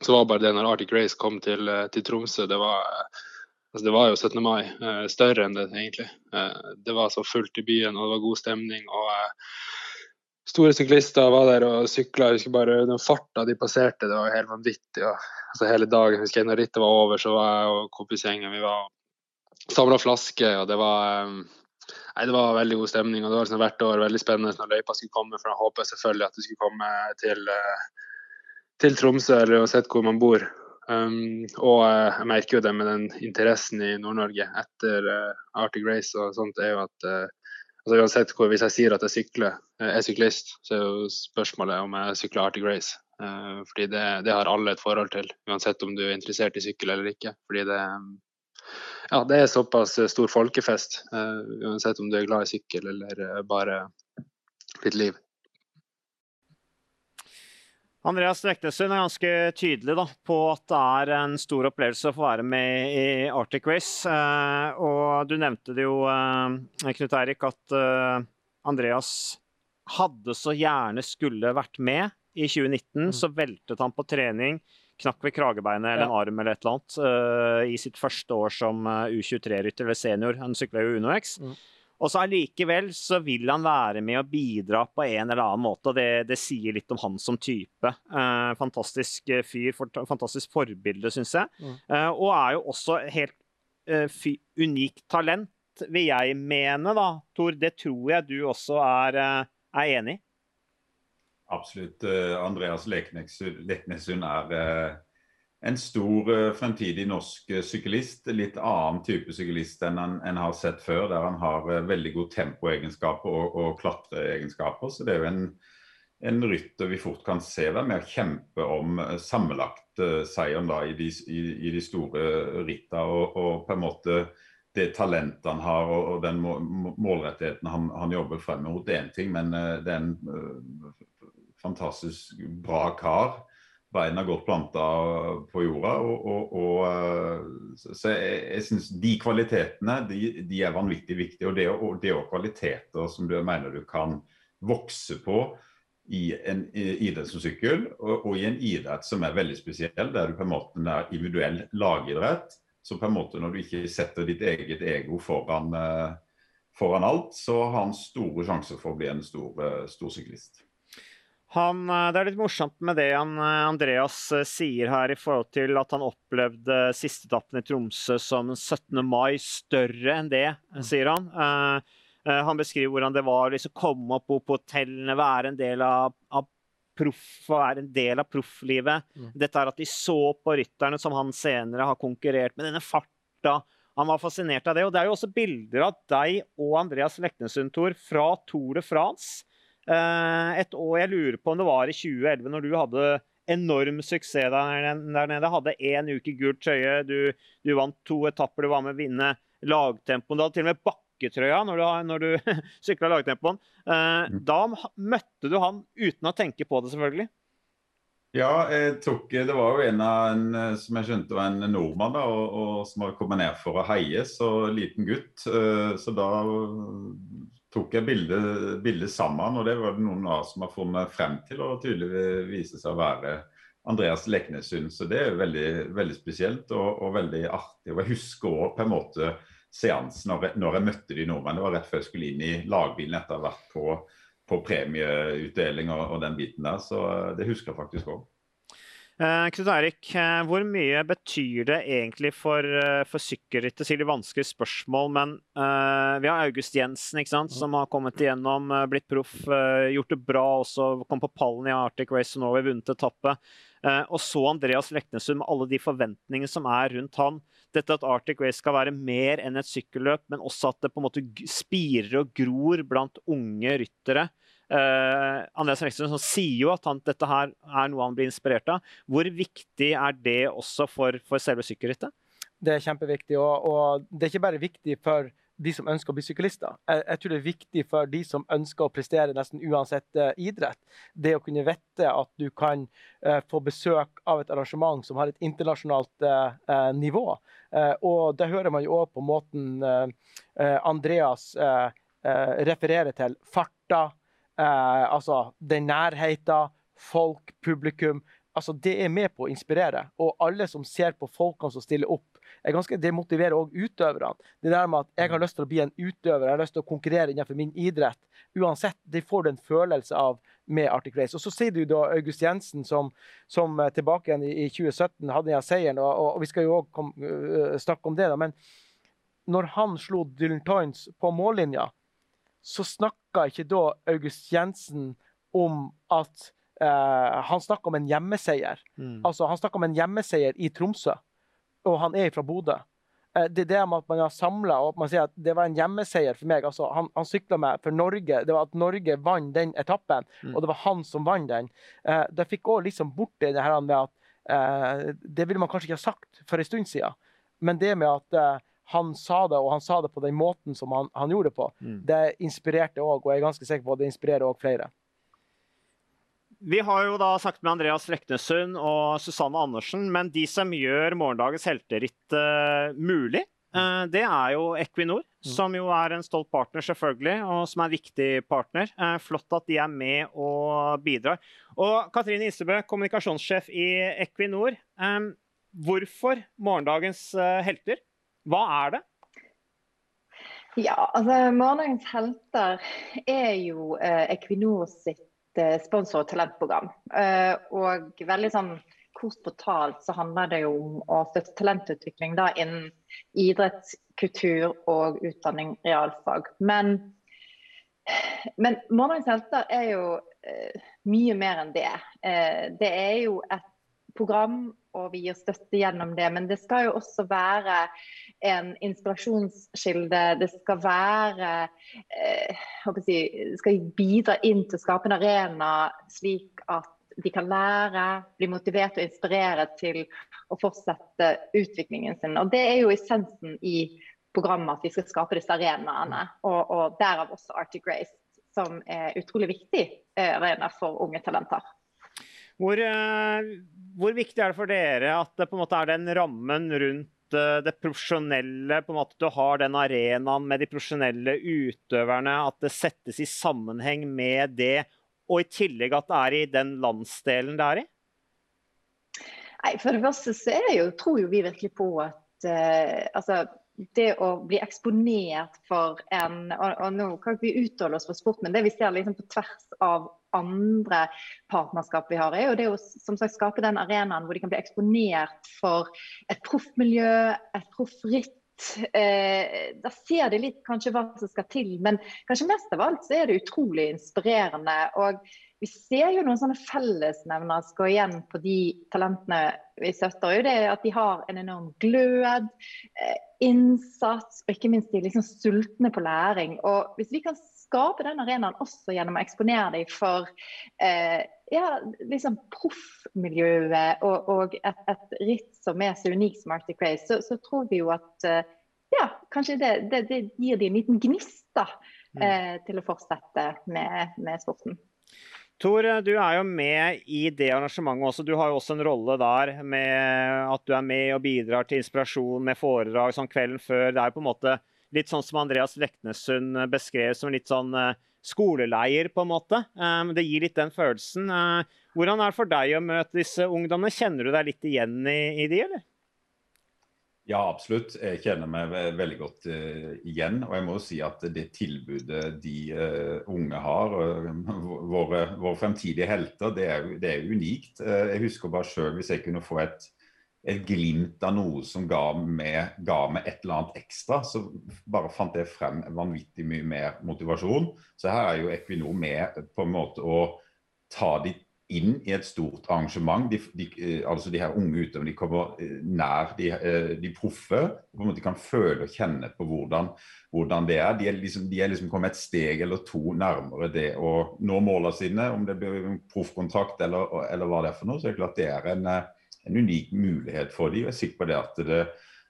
så var bare det når Arctic Race kom til, til Tromsø, det var, altså det var jo 17. mai. eh, større enn det, egentlig. Eh, det var så fullt i byen, og det var god stemning. og eh, Store syklister var der og sykla. Jeg husker bare den farta de passerte, det var helt vanvittig. Og, altså hele dagen, jeg husker Når rittet var over, så var jeg og kompisgjengen vi var samla flasker, og det var Nei, det var veldig god stemning. og Det var liksom hvert år veldig spennende når løypa skulle komme. For jeg håper selvfølgelig at det skulle komme til, uh, til Tromsø, eller uansett hvor man bor. Um, og uh, jeg merker jo det med den interessen i Nord-Norge etter uh, Arctic Race og sånt, er jo at altså uansett hvor, Hvis jeg sier at jeg sykler, er syklist, så er jo spørsmålet om jeg sykler Arctic Race. Uh, fordi det, det, har alle et forhold til, uansett om du er interessert i sykkel eller ikke. Fordi det, ja, det er såpass stor folkefest, uh, uansett om du er glad i sykkel eller bare ditt liv. Andreas Drektesund er ganske tydelig da, på at det er en stor opplevelse å få være med i Arctic Race. Eh, og du nevnte det jo, eh, Knut Eirik, at eh, Andreas hadde så gjerne skulle vært med i 2019. Mm. Så veltet han på trening, knakk ved kragebeinet eller en arm eller et eller annet i sitt første år som uh, U23-rytter eller senior. Han sykla jo UnoX. Mm. Og så allikevel så vil han være med og bidra på en eller annen måte, og det, det sier litt om han som type. Eh, fantastisk eh, fyr, for, fantastisk forbilde, syns jeg. Mm. Eh, og er jo også helt eh, fy, unikt talent, vil jeg mene, da. Tor, det tror jeg du også er, eh, er enig i? Absolutt. Andreas Leknessund er en stor uh, fremtidig norsk uh, syklist. Litt annen type syklist enn han en har sett før, der han har uh, veldig gode tempoegenskaper og, og klatreegenskaper. Så det er jo en, en, rytter vi fort kan se være med å kjempe om uh, sammenlagt seieren da, i, i, i, de, store rittene. Og, og, på en måte det talentet han har og, og den må, målrettigheten han, han, jobber frem mot, det er én ting, men det er en fantastisk bra kar beina godt planta på jorda. Og, og, og, eh, så jeg, jeg synes De kvalitetene de, de, er vanvittig viktige. Og det er òg kvaliteter som du mener du kan vokse på i en idrett som sykkel, og, i en idrett som er veldig spesiell, der du på en måte er individuell lagidrett. Så på en måte når du ikke setter ditt eget ego foran, eh, foran alt, så har han store sjanser for å bli en stor, eh, stor syklist. Han, eh, det er litt morsomt med det han, eh, Andreas eh, sier her i forhold til at han opplevde sisteetappen i Tromsø som 17. mai større enn det, mm. sier han. Uh, han beskriver hvordan det var å liksom, komme opp på hotellene, være en del av, av proff, være en del av profflivet. Mm. Dette er at de så på rytterne som han senere har konkurrert med, denne farta. Han var fascinert av det. Og det er jo også bilder av deg og Andreas Leknesund, Tor, fra Tour de France et år Jeg lurer på om det var i 2011, når du hadde enorm suksess der nede. Hadde én uke gult trøye, du, du, vant to etapper, du var med å vinne lagtempoen. Du hadde til og med bakketrøya når du, når du sykla lagtempoen. Eh, mm. Da møtte du han uten å tenke på det, selvfølgelig. Ja, jeg tok, det var jo en av en, som jeg skjønte var en nordmann da, og, og som hadde kommet ned for å heie, så liten gutt. Eh, så da tok jeg bildet bildet sammen, og det var det noen av som har funnet frem til, og tydelig viser seg å være Andreas Leknesund. Så det er veldig, veldig spesielt og, og, veldig artig. Og jeg husker òg på en måte seansen når jeg, når jeg møtte de nordmennene. Det var rett før jeg skulle inn i lagbilen etter å ha vært på, på premieutdeling og, og, den biten der. Så det husker jeg faktisk òg. Uh, Knut Erik, uh, hvor mye betyr det egentlig for, uh, for sykkelrittet? Sikkert vanskelig spørsmål, men uh, vi har August Jensen, sant, som har kommet igjennom, blitt proff, gjort det bra også, kom på pallen i Arctic Race og Norway, vunnet etappe. og så Andreas Leknesund med alle de forventningene som er rundt han. Dette at Arctic Race skal være mer enn et sykkelløp, men også at det på en måte spirer og gror blant unge ryttere. Uh, Andreas Rekstrøm sier jo at han, dette her er noe han blir inspirert av. Hvor viktig er det også for, for selve sykkelrittet? Det er kjempeviktig. Og, og, det er ikke bare viktig for de som ønsker å bli syklister. Jeg, jeg, tror det er viktig for de som ønsker å prestere nesten uansett uh, idrett. Det å kunne vite at du kan uh, få besøk av et arrangement som har et internasjonalt nivå. og det hører man jo òg på måten Andreas refererer til. Farta, Eh, altså den nærheten, folk, publikum. Altså, det er med på å inspirere. Og alle som ser på folkene som stiller opp, er ganske, det motiverer òg utøverne. Det der med at jeg har lyst til å bli en utøver, jeg har lyst til å konkurrere innenfor min idrett. Uansett, de får du en følelse av med Arctic Race. Og så sier du da August Jensen, som, som eh, tilbake igjen i, 2017 hadde den seieren, og, og, vi skal jo òg uh, snakke om det, da. Men når han slo Dylan Toynes på mållinja, så snakka ikke da August Jensen om at eh, Han snakka om en hjemmeseier. Mm. Altså, han snakka om en hjemmeseier i Tromsø, og han er fra Bodø. eh, det er det med at man har samla og at man sier at det var en hjemmeseier for meg. altså Han, han sykla meg for Norge. Det var at Norge vant den etappen, mm. og det var han som vant den. Eh, det fikk òg liksom bort det her med at eh, Det ville man kanskje ikke ha sagt for en stund siden, men det med at eh, han sa det, og han sa det på den måten som han, han gjorde det på, mm. det inspirerte òg, og jeg er ganske sikker på at det inspirerer òg flere. Vi har jo da snakket med Andreas Reknesund og Susanne Andersen, men de som gjør morgendagens helteritt uh, mulig, uh, det er jo Equinor, mm. som jo er en stolt partner, selvfølgelig, og som er en viktig partner. Uh, flott at de er med og bidrar. Og Katrine Isebø, kommunikasjonssjef i Equinor. Um, hvorfor morgendagens helter? Hva er det? Ja, altså Morgendagens helter er jo Equinor sitt Eh, sponsor- og talentprogram. Eh, og veldig sånn kort fortalt så handler det jo om å støtte talentutvikling da, innen idrett, kultur og utdanning, realfag. Men, men Morgendagens helter er jo eh, mye mer enn det. Eh, det er jo et program, og vi gir støtte gjennom det. Men det skal jo også være en inspirasjonskilde. Det skal være eh, si, Det skal bidra inn til å skape en arena slik at de kan lære, bli motivert og inspirere til å fortsette utviklingen sin. Og Det er jo essensen i programmet at vi skal skape disse arenaene. Og, og derav også Arctic Race, som er utrolig viktig eh, arena for unge talenter. Hvor, eh, hvor, viktig er det for dere at det på en måte er den rammen rundt eh, det profesjonelle, på en måte du har den arenaen med de profesjonelle utøverne, at det settes i sammenheng med det, og i tillegg at det er i den landsdelen det er i? Nei, For det første så er jo, tror jo vi virkelig på at uh, altså, det å bli eksponert for en og, og Nå kan ikke vi utholde oss for sport, men det vi ser liksom på tvers av andre partnerskap vi har, er jo det å som sagt, skape den arenaen hvor de kan bli eksponert for et proffmiljø, et proffritt. Eh, da ser de litt kanskje hva som skal til, men kanskje mest av alt så er det utrolig inspirerende. og vi ser jo noen sånne fellesnevner som går igjen på de talentene vi støtter. jo det At de har en enorm glød, eh, innsats og ikke minst de er liksom sultne på læring. Og Hvis vi kan skape den arenaen også gjennom å eksponere dem for eh, ja, liksom proffmiljøet og, og, et, et ritt som er så unikt som Arctic Race, så, så, tror vi jo at eh, ja, kanskje det, det, det, gir dem en liten gnist da, mm. eh, til å fortsette med, med sporten. Tor, du er jo med i det arrangementet også. Du har jo også en rolle der med at du er med og bidrar til inspirasjon med foredrag sånn kvelden før. Det er jo på en måte litt sånn som Andreas Leknessund beskrev som litt sånn eh, skoleleir, på en måte. Um, det gir litt den følelsen. Uh, hvordan er det for deg å møte disse ungdommene? Kjenner du deg litt igjen i, i de, eller? Ja, absolutt. Jeg kjenner meg veldig godt uh, igjen. Og jeg må jo si at det tilbudet de uh, unge har, uh, våre, våre, fremtidige helter, det er, det er unikt. jeg husker bare sjøl hvis jeg kunne få et, et, glimt av noe som ga meg, ga meg, et eller annet ekstra, så bare fant jeg frem vanvittig mye mer motivasjon. Så her er jo Equinor med på en måte å ta de inn i et stort arrangement. De, de, eh, altså de her unge utøverne de kommer eh, nær de, eh, de proffe. på en måte kan føle og kjenne på hvordan, hvordan det er. De er, liksom, de er liksom kommet et steg eller to nærmere det å nå målene sine. Om det blir en proffkontrakt eller, eller, hva det er for noe, så er det klart det er en, en unik mulighet for dem. Jeg er sikker på det at det,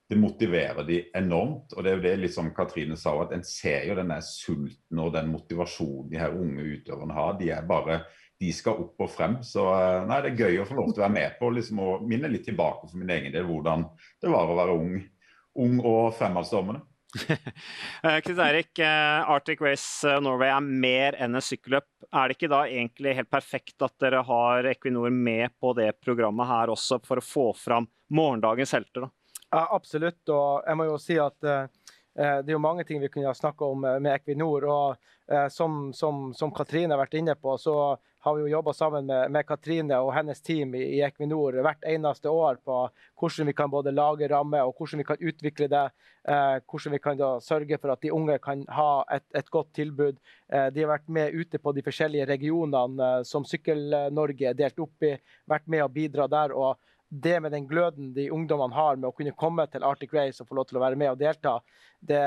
det motiverer de enormt. og det er jo det liksom Katrine sa, at En ser jo denne sulten og den motivasjonen de her unge utøverne har. De er bare de skal opp og frem. Så eh, nei, det er gøy å få lov til å være med på liksom, og minne litt tilbake for min egen del hvordan det var å være ung, ung og fremadstormende. Eh, Chris Eirik, eh, Arctic Race Norway er mer enn en sykkelløp. Er det ikke da egentlig helt perfekt at dere har Equinor med på det programmet her også, for å få fram morgendagens helter? da? Ja, absolutt. Og jeg må jo si at uh, det er jo mange ting vi kunne ha snakka om med Equinor. og uh, som, som, som, Katrine har vært inne på, så har vi jo jobba sammen med, med, Katrine og hennes team i, i, Equinor hvert eneste år på hvordan vi kan både lage rammer og hvordan vi kan utvikle det. Eh, hvordan vi kan da sørge for at de unge kan ha et, et godt tilbud. Eh, de har vært med ute på de forskjellige regionene eh, som Sykkel-Norge er delt opp i. Vært med å bidra der. og det med den gløden de ungdommene har med å kunne komme til Arctic Race og få lov til å være med og delta, det,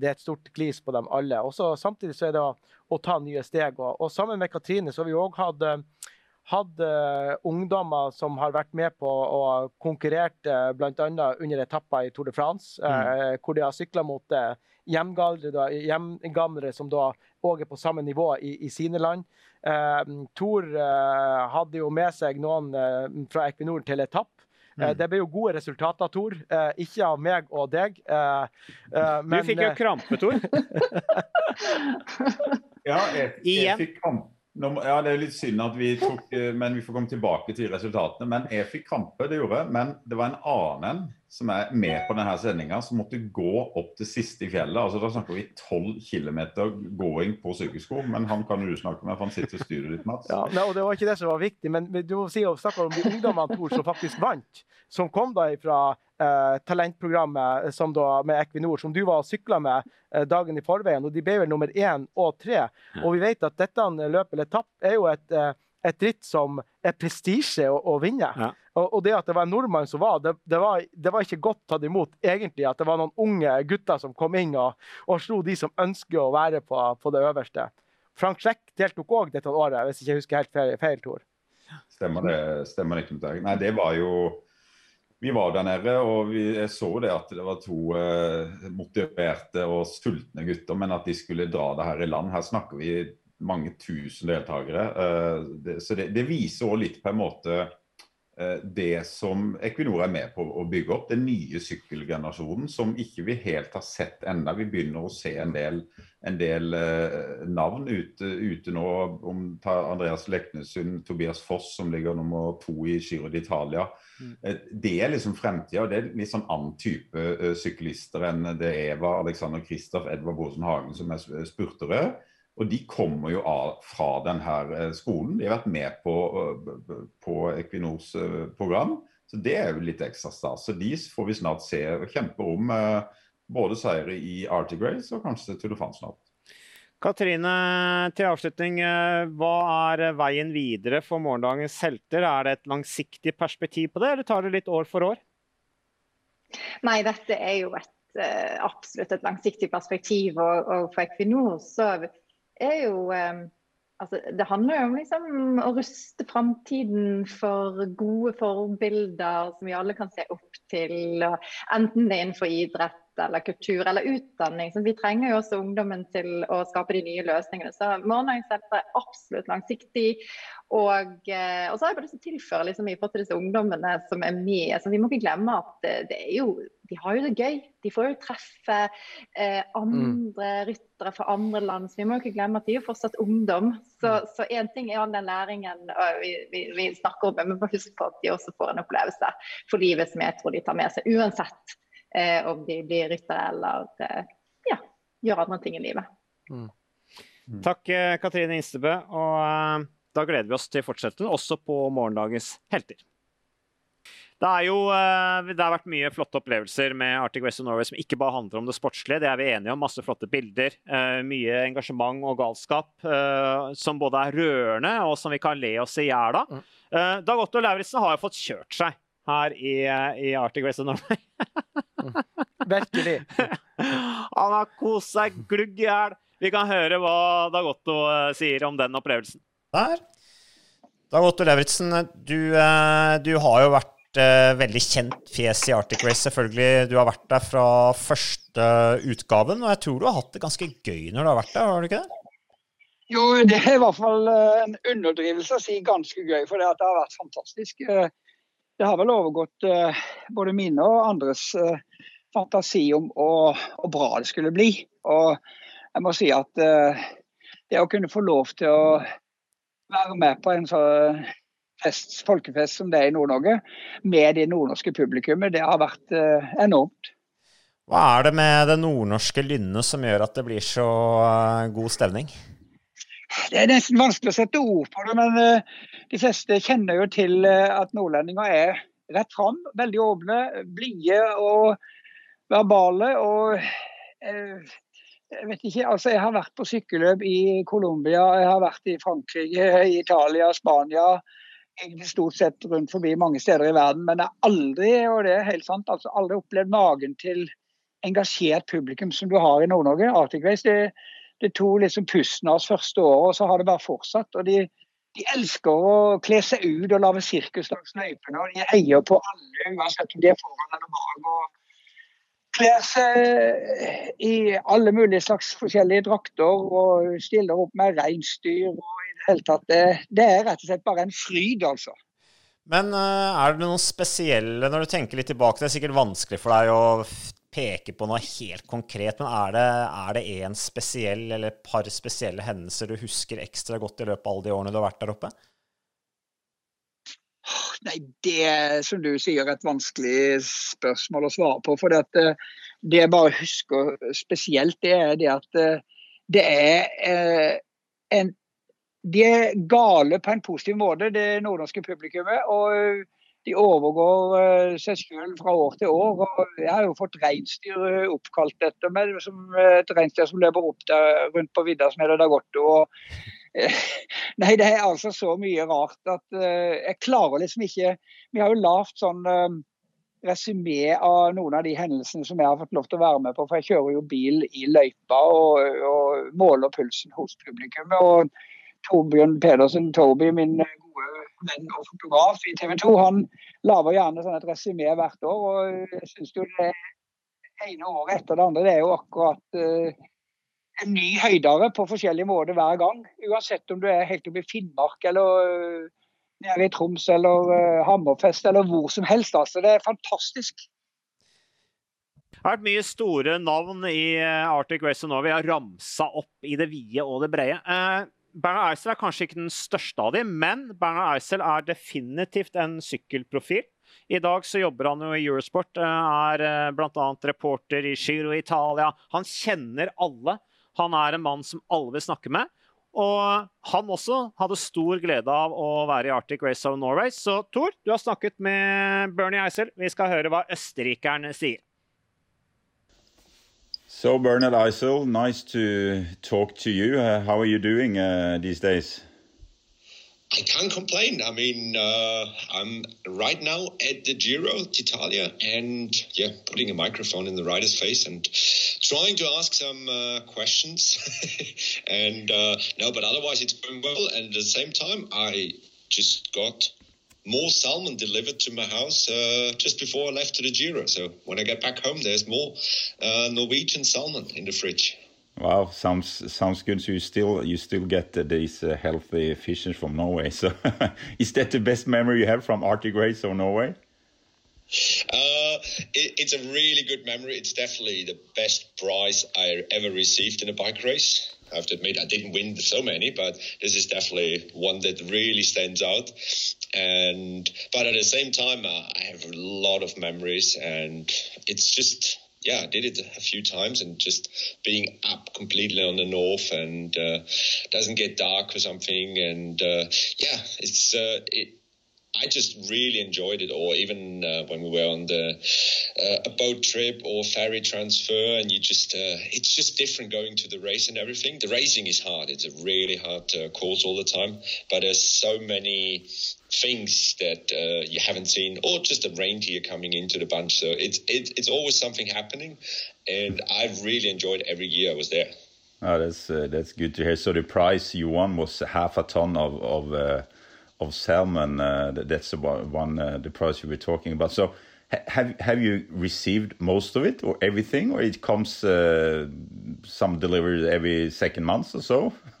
det er et stort glis på dem alle. Også, samtidig så er det å, å ta nye steg. Og, og, sammen med Katrine så har vi òg hatt, hatt ungdommer som har vært med på å konkurrere bl.a. under etapper i Tour de France, mm. eh, hvor de har sykla mot eh, hjemgamlere som da òg er på samme nivå i, i sine land. Eh, Tor eh, hadde jo med seg noen eh, fra Equinor til etapp. Mm. Det ble jo gode resultater, Tor. ikke av meg og deg. men, du fikk jo krampe, Tor. ja, jeg, jeg fikk krampe. Ja, Det er litt synd at vi tok Men vi får komme tilbake til resultatene. Men jeg fikk krampe, det gjorde. Men det var en annen som er med på denne sendinga, som måtte gå opp til siste i fjellet. altså Da snakker vi 12 km gåing på sykkelsko. Men han kan du snakke med, for han sitter i styret ditt, Mats. Ja, og Det var ikke det som var viktig, men du må snakke om de ungdommene Tor, som faktisk vant. Som kom da fra eh, talentprogrammet som da, med Equinor, som du var og sykla med eh, dagen i forveien. og De ble vel nummer én og tre. Og vi vet at dette løpet, eller tapp er jo et eh, et ritt som er prestisje å, å, vinne. Ja. Og, det at det var en nordmann som var det, det var det, var ikke godt tatt imot egentlig at det var noen unge gutter som kom inn og, og slo de som ønsker å være på, på det øverste. Frank Schreck deltok òg dette året, hvis jeg ikke husker helt feil, feil Tor. Stemmer det. stemmer det. Nei, det var jo vi var der nede, og vi, jeg så det at det var to eh, motiverte og sultne gutter, men at de skulle dra det her i land. Her snakker vi mange tusen deltakere. Eh, så det, det viser òg litt på en måte det som Equinor er med på å bygge opp, den nye sykkelgenerasjonen som ikke vi helt har sett ennå. Vi begynner å se en del, en del uh, navn ute, ute, nå. om Andreas Leknesund, Tobias Foss som ligger nummer to i Giro d'Italia. Mm. Uh, det er liksom fremtida. Det er litt sånn annen type syklister enn det Eva, Alexander Kristoff, Edvard Bosen Hagen som er spurtere. Og de kommer jo av fra denne eh, skolen. De har vært med på, eh, på Equinors eh, program. Så det er jo litt ekstra stas. Så de får vi snart se og kjempe om både seire i Arctic Race og kanskje Tour de France snart. Katrine, til avslutning. Hva er veien videre for morgendagens helter? Er det et langsiktig perspektiv på det, eller tar det litt år for år? Nei, dette er jo et, absolutt et langsiktig perspektiv. Og, og for Equinor så er jo eh, altså, Det handler jo om liksom, å ruste framtiden for gode forbilder som vi alle kan se opp til. enten det er innenfor idrett eller kultur eller utdanning. Så vi trenger jo også ungdommen til å skape de nye løsningene. Så morgendagens er absolutt langsiktig. Og, eh, og, så har jeg bare lyst til å tilføre liksom, i forhold til disse ungdommene som er med. Så vi må ikke glemme at det, det er jo, de har jo det gøy. De får jo treffe eh, andre mm. ryttere fra andre land. Så vi må ikke glemme at de er fortsatt ungdom. Så én ting er all den læringen vi, vi, vi, snakker om, men vi må huske på at de også får en opplevelse for livet som jeg tror de tar med seg. Uansett eh, om de blir ryttere eller eh, ja, gjør andre ting i livet. Mm. Mm. Takk, eh, Katrine Instebø. og da gleder vi oss til fortsettelsen, også på morgendagens helter. Det, jo, eh, det har vært mye flotte opplevelser med Arctic West of Norway som ikke bare handler om det sportslige. Det er vi enige om. Masse flotte bilder. Eh, mye engasjement og galskap eh, som både er rørende og som vi kan le oss i hjel av. Mm. Dag Otto Lauritzen har jo fått kjørt seg her i, i Arctic West of Norway. mm. Virkelig. Han har kost seg glugg i hjel. Vi kan høre hva Dag Otto sier om den opplevelsen der. Dag Otto Lauritzen, du, du, har jo vært eh, veldig kjent fjes i Arctic Race, selvfølgelig. Du har vært der fra første utgaven, og jeg tror du har hatt det ganske gøy når du har vært der, har du ikke det? Jo, det er i hvert fall eh, en underdrivelse å si ganske gøy, for det, har vært fantastisk. Det har vel overgått både mine og andres fantasi om hvor bra det skulle bli. Og jeg må si at det å kunne få lov til å være med på en sånn fest, folkefest som det er i Nord-Norge, med det nordnorske publikummet, det har vært eh, enormt. Hva er det med det nordnorske lynnet som gjør at det blir så uh, god stemning? Det er nesten vanskelig å sette ord på det, men uh, de fleste kjenner jo til at nordlendinger er rett fram, veldig åpne, blide og verbale. og jeg vet ikke, altså jeg har vært på sykkelløp i Colombia, jeg har vært i Frankrike, i Italia, Spania, egentlig stort sett rundt forbi mange steder i verden, men jeg har aldri og det er helt sant, altså aldri opplevd magen til engasjert publikum som du har i Nord-Norge. Arctic Race det, det tok liksom pusten av oss første året, og så har det bare fortsatt. og de, de elsker å kle seg ut og lage sirkus langs løypene. og De heier på alle, uansett om de er foran eller bak. og Kler seg i alle mulige slags forskjellige drakter og stiller opp med reinsdyr. og hele tatt, det, det er rett og slett bare en fryd, altså. Men uh, er det noen spesielle, når du tenker litt tilbake, det er sikkert vanskelig for deg å peke på noe helt konkret, men er det, er det en spesiell eller et par spesielle hendelser du husker ekstra godt i løpet av alle de årene du har vært der oppe? Nei, Det er som du sier et vanskelig spørsmål å svare på. for det, eh, det jeg bare husker spesielt, det er det at eh, det er eh, en De er gale på en positiv måte, det nordnorske publikummet. og de overgår seg selv fra år til år. og Jeg har jo fått reinsdyr uh, oppkalt etter meg, som et reinsdyr som løper opp der, rundt på vidda som heter Dagotto. og Nei, det er altså så mye rart at jeg klarer liksom ikke Vi har jo lavt sånn resymé av noen av de hendelsene som jeg har fått lov til å være med på. For jeg kjører jo bil i løypa og, og måler pulsen hos publikum. Og Torbjørn Pedersen, Toby, min gode venn og fotograf i TV 2, han lager gjerne sånn et resymé hvert år. og jeg synes jo det ene året etter det andre det er jo akkurat uh, en ny høydere på forskjellige måter hver gang. Uansett om du er helt oppe i Finnmark eller uh, nede i Troms eller uh, Hammerfest eller hvor som helst. altså. Det er fantastisk. Det har vært mye store navn i Arctic Race nå. Vi har ramsa opp i det vide og det brede. Bernhard Eisel er kanskje ikke den største av dem, men Bernhard Eisel er definitivt en sykkelprofil. I dag så jobber han jo i Eurosport, eh, er eh, bl.a. reporter i Giro Italia. Han kjenner alle. Han er en mann som alle vil snakke med. Og han også hadde stor glede av å være i Arctic Race of Norway. Så Tor, du har snakket med Bernie Eisel. Vi skal høre hva østerrikeren sier. So, Bernard Eisel, nice to talk to you. Uh, how are you doing uh, these days? I can't complain. I mean, uh, I'm right now at the Giro d'Italia and, yeah, putting a microphone in the rider's face and trying to ask some uh, questions. and uh, no, but otherwise it's going well. And at the same time, I just got more salmon delivered to my house uh, just before I left to the Giro. So when I get back home, there's more uh, Norwegian salmon in the fridge. Wow, sounds sounds good. So you still you still get these uh, healthy fishes from Norway. So is that the best memory you have from Arctic Race or Norway? Uh, it, it's a really good memory. It's definitely the best prize I ever received in a bike race. I have to admit, I didn't win so many, but this is definitely one that really stands out. And but at the same time, I have a lot of memories, and it's just yeah, I did it a few times, and just being up completely on the north and uh, doesn't get dark or something, and uh, yeah, it's uh, it I just really enjoyed it. Or even uh, when we were on the uh, a boat trip or ferry transfer, and you just uh, it's just different going to the race and everything. The racing is hard; it's a really hard uh, course all the time. But there's so many things that uh, you haven't seen, or just a reindeer coming into the bunch. So it's it, it's always something happening, and I've really enjoyed every year I was there. Oh, that's uh, that's good to hear. So the prize you won was half a ton of of uh, of salmon. Uh, that's the one uh, the price you were talking about. So have have you received most of it or everything, or it comes uh, some delivered every second month or so?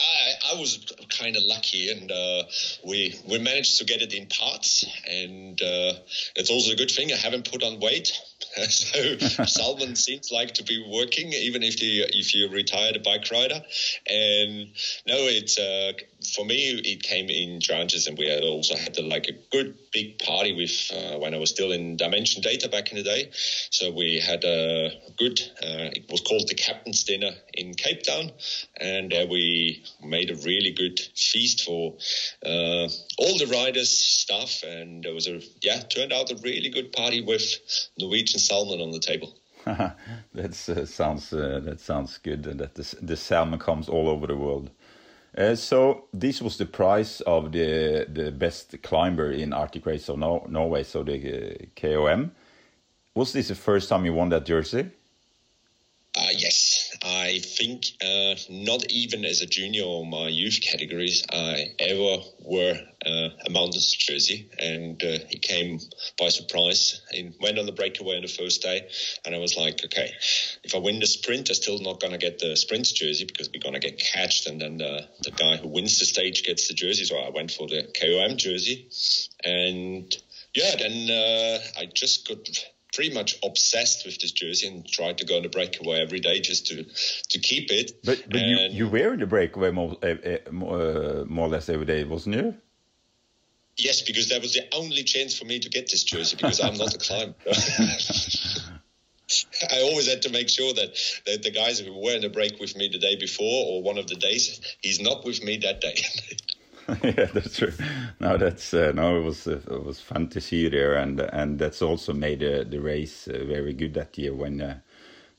I, I was kind of lucky, and uh, we we managed to get it in parts, and uh, it's also a good thing. I haven't put on weight, so salmon seems like to be working, even if you if you're retired a bike rider. And no, it's uh, for me it came in tranches, and we had also had like a good big party with uh, when I was still in Dimension Data back in the day. So we had a good. Uh, it was called the Captain's Dinner in Cape Town, and there we made a really good feast for uh, all the riders, staff, and it was a yeah turned out a really good party with Norwegian salmon on the table. that uh, sounds uh, that sounds good. That the, the salmon comes all over the world. Uh, so this was the prize of the the best climber in Arctic Race of no Norway, so the uh, KOM. Was this the first time you won that jersey? Uh, yes, I think uh, not even as a junior or my youth categories, I ever wore uh, a mountains jersey, and uh, he came by surprise. He went on the breakaway on the first day, and I was like, okay, if I win the sprint, I'm still not gonna get the sprint jersey because we're gonna get catched, and then the, the guy who wins the stage gets the jersey. So I went for the KOM jersey, and yeah, then uh, I just got pretty much obsessed with this jersey and tried to go on the breakaway every day just to to keep it. But but you, you were in the breakaway more, uh, more, uh, more or less every day, wasn't you? Yes, because that was the only chance for me to get this jersey because I'm not a climber. I always had to make sure that, that the guys who were in the break with me the day before or one of the days, he's not with me that day. yeah, that's true. No, that's uh, no. It was uh, it was fun to see you there, and and that's also made uh, the race uh, very good that year when uh,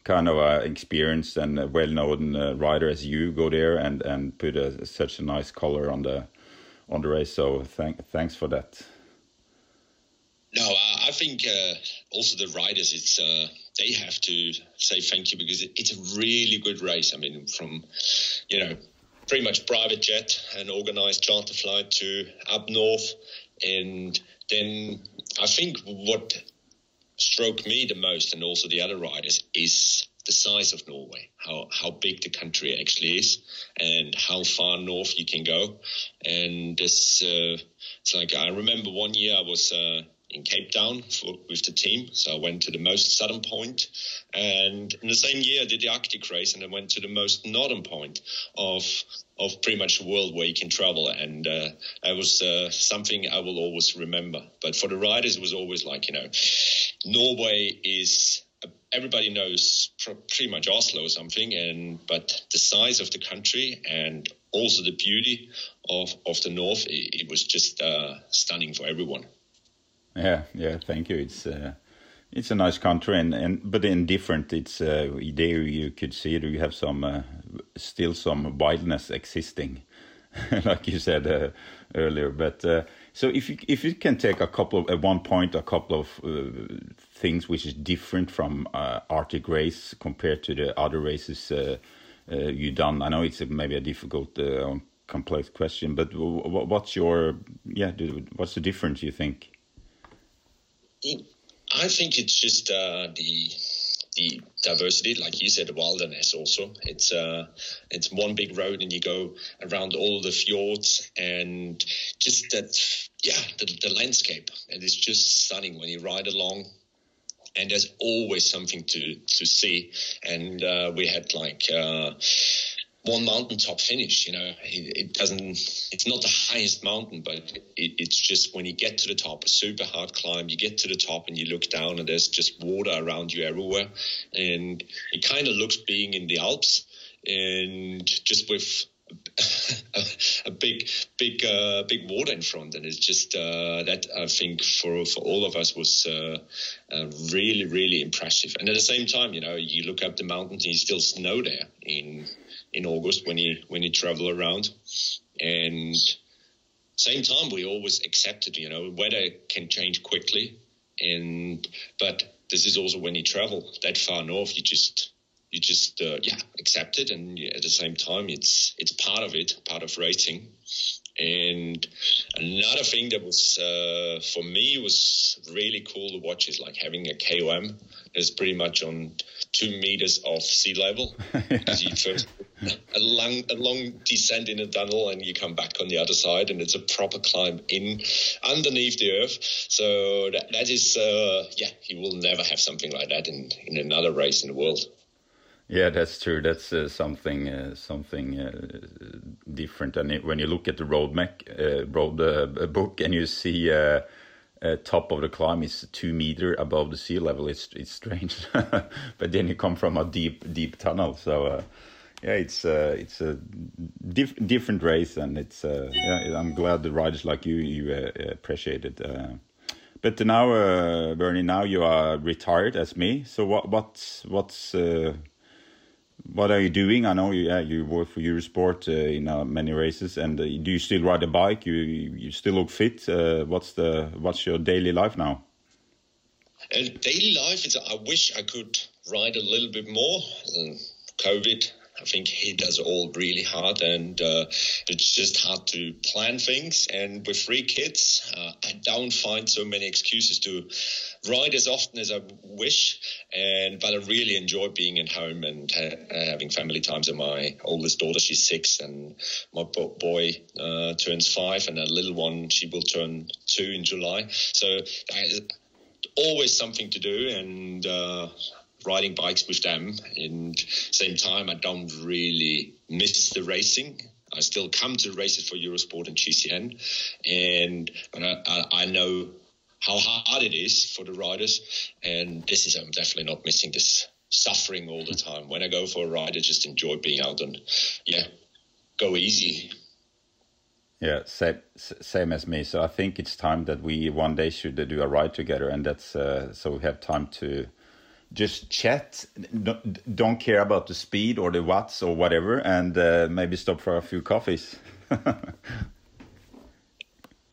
kind of uh, experienced and well-known rider as you go there and and put a, such a nice color on the on the race. So thank thanks for that. No, I, think also the riders, it's they have to say thank you because it's a really good race. I mean, from you know, pretty much private jet and organized charter flight to up north, and then I think what struck me the most, and also the other riders, is the size of Norway, how how big the country actually is, and how far north you can go. And this, uh, it's like I remember one year I was uh, in Cape Town for, with the team, so I went to the most southern point, and in the same year I did the Arctic race, and I went to the most northern point of of pretty much the world where you can travel, and uh, that was uh, something I will always remember. But for the riders, it was always like you know, Norway is everybody knows pretty much Oslo or something, and but the size of the country and also the beauty of of the north, it, it was just uh, stunning for everyone. Yeah, yeah. Thank you. It's uh, it's a nice country, and, and but in different. It's uh, there you could see that you have some uh, still some wildness existing, like you said uh, earlier. But uh, so if you if you can take a couple of at one point a couple of uh, things which is different from uh, Arctic race compared to the other races uh, uh, you done. I know it's a, maybe a difficult. Complex question but what's your yeah what's the difference you think I think it's just uh, the the diversity, like you said, the wilderness. Also, it's uh, it's one big road, and you go around all the fjords, and just that, yeah, the, the landscape. And it's just stunning when you ride along. And there's always something to to see. And uh, we had like. Uh, one mountaintop finish. You know, it, it, doesn't. It's not the highest mountain, but it, it's just when you get to the top, a super hard climb. You get to the top and you look down, and there's just water around you everywhere, and it kind of looks being in the Alps, and just with. a, big, big, uh, big water in front, and it's just uh, that I think for for all of us was uh, really, really impressive. And at the same time, you know, you look up the mountains and you still snow there in in August when you when you travel around, and same time we always accepted, you know, weather can change quickly, and but this is also when you travel that far north, you just you just uh, yeah accept it, and at the same time it's it's part of it, part of racing. And another thing that was uh, for me was really cool to watch is like having a KOM is pretty much on two meters off sea level. because you first a long a long descent in a tunnel and you come back on the other side and it's a proper climb in underneath the earth. So that, that is uh, yeah, you will never have something like that in, in another race in the world. Yeah, that's true. That's uh, something uh, something uh, different. And it, when you look at the road mech, road book and you see uh, top of the climb is two meter above the sea level, it's it's strange. but then you come from a deep deep tunnel, so uh, yeah, it's uh, it's a diff different race, and it's yeah. I'm glad the riders like you you appreciate it. but now, Bernie, now you are retired as me. So what what's what's what are you doing? I know you, yeah, you work for Eurosport uh, in uh, many races, and uh, do you still ride a bike? You you still look fit. Uh, what's the what's your daily life now? Uh, daily life is. I wish I could ride a little bit more. COVID I think hit us all really hard, and uh, it's just hard to plan things. And with three kids, I don't find so many excuses to ride as often as I wish. And but I really enjoy being at home and ha- having family times. And my oldest daughter, she's six, and my bo- boy uh, turns five, and a little one, she will turn two in July. So. I, always something to do and uh, riding bikes with them. And same time, I don't really miss the racing. I still come to races for Eurosport and GCN, and I, I, I know how hard it is for the riders, and this is I'm definitely not missing this suffering all the time. When I go for a ride, I just enjoy being out and yeah, go easy. Yeah, same same as me. So I think it's time that we one day should do a ride together, and that's uh, so we have time to just chat. Don't care about the speed or the watts or whatever, and uh, maybe stop for a few coffees.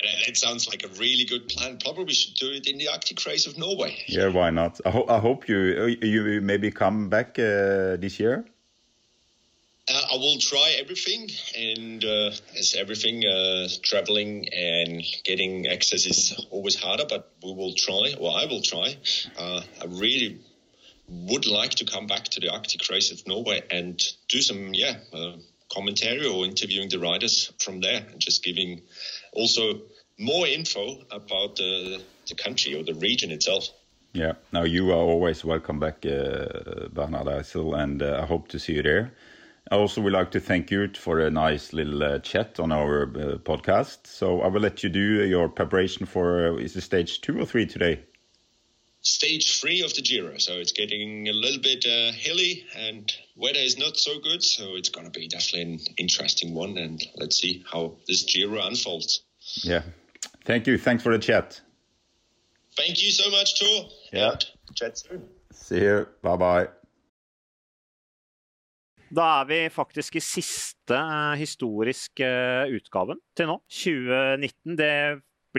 That sounds like a really good plan. Probably we should do it in the Arctic race of Norway. Yeah, why not? I, ho I hope you you maybe come back uh, this year. Uh, I will try everything, and uh, as everything, uh, traveling and getting access is always harder. But we will try, or I will try. Uh, I really would like to come back to the Arctic race of Norway and do some, yeah, uh, commentary or interviewing the riders from there, and just giving also more info about the, the country or the region itself. Yeah, now you are always welcome back, uh, Bernhard Eisel, and uh, I hope to see you there. I also would like to thank you for a nice little uh, chat on our uh, podcast. So I will let you do your preparation for uh, is it stage two or three today? Stage three of the Giro, so it's getting a little bit uh, hilly and weather is not so good. So it's going to be definitely an interesting one, and let's see how this Giro unfolds. Yeah, thank you. Thanks for the chat. Thank you so much, Tor. Yeah. And chat soon. See you. Bye bye. Da er vi faktisk i siste eh, historiske utgaven til nå. 2019. Det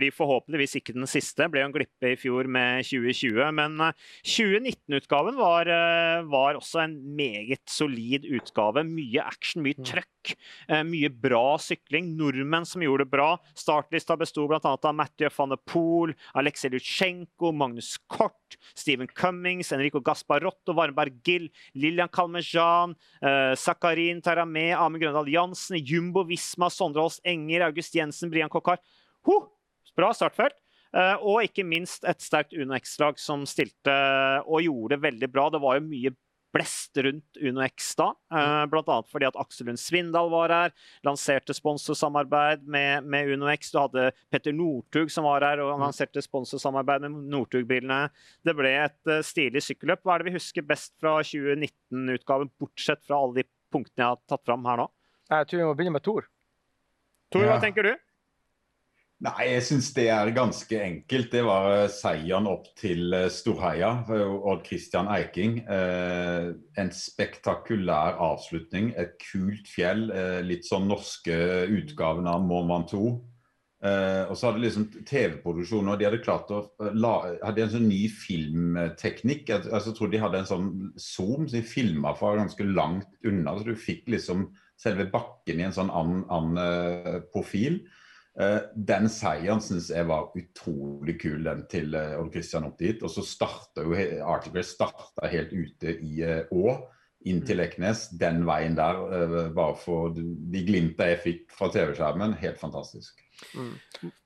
blir forhåpentligvis ikke den siste. Ble jo en glippe i fjor med 2020. Men 2019-utgaven var, eh, var, også en meget solid utgave. Mye action, mye trøkk, eh, mye bra sykling. Nordmenn som gjorde det bra. Startlista besto bl.a. av Mathieu van der Poel, Aleksej Lutsjenko, Magnus Kort, Stephen Cummings, Enrico Gasparotto, Varmberg Gill, Lillian Kalmejan, eh, Zakarin Taramé, Amund Grøndal Jansen, Jumbo Visma, Sondre Holst Enger, August Jensen, Brian Kokkar. Huh! Bra startfelt. Uh, og ikke minst et sterkt Uno X-lag som stilte og gjorde det veldig bra. Det var jo mye blest rundt UnoX da, uh, bl.a. fordi at Aksel Lund Svindal var her. Lanserte sponsorsamarbeid med, med UnoX. Du hadde Petter Northug som var her og lanserte sponsorsamarbeid med Northug-bilene. Det ble et uh, stilig sykkelløp. Hva er det vi husker best fra 2019-utgaven, bortsett fra alle de punktene jeg har tatt fram her nå? Jeg tror vi må begynne med Tor. Tor, Ja. hva tenker du? Nei, jeg syns det er ganske enkelt. Det var eh, seieren opp til eh, Storheia. Odd Christian Eiking. Eh, en spektakulær avslutning. Et kult fjell. Eh, litt sånn norske utgaven av Mont Ventoux. Eh, og så hadde liksom TV-produksjonen de hadde klart å eh, la, hadde en sånn ny filmteknikk. Jeg, altså, jeg tror de hadde en sånn zoom som de filma fra ganske langt unna. Så du fikk liksom selve bakken i en sånn annen, annen eh, profil. Eh, den seieren syns jeg var utrolig kul, den til uh, Odd Christian opp dit. Og så starta jo Arctic starta helt ute i uh, Å, inn til Leknes. Den veien der, eh, bare for de de glimta jeg fikk fra TV-skjermen, helt fantastisk.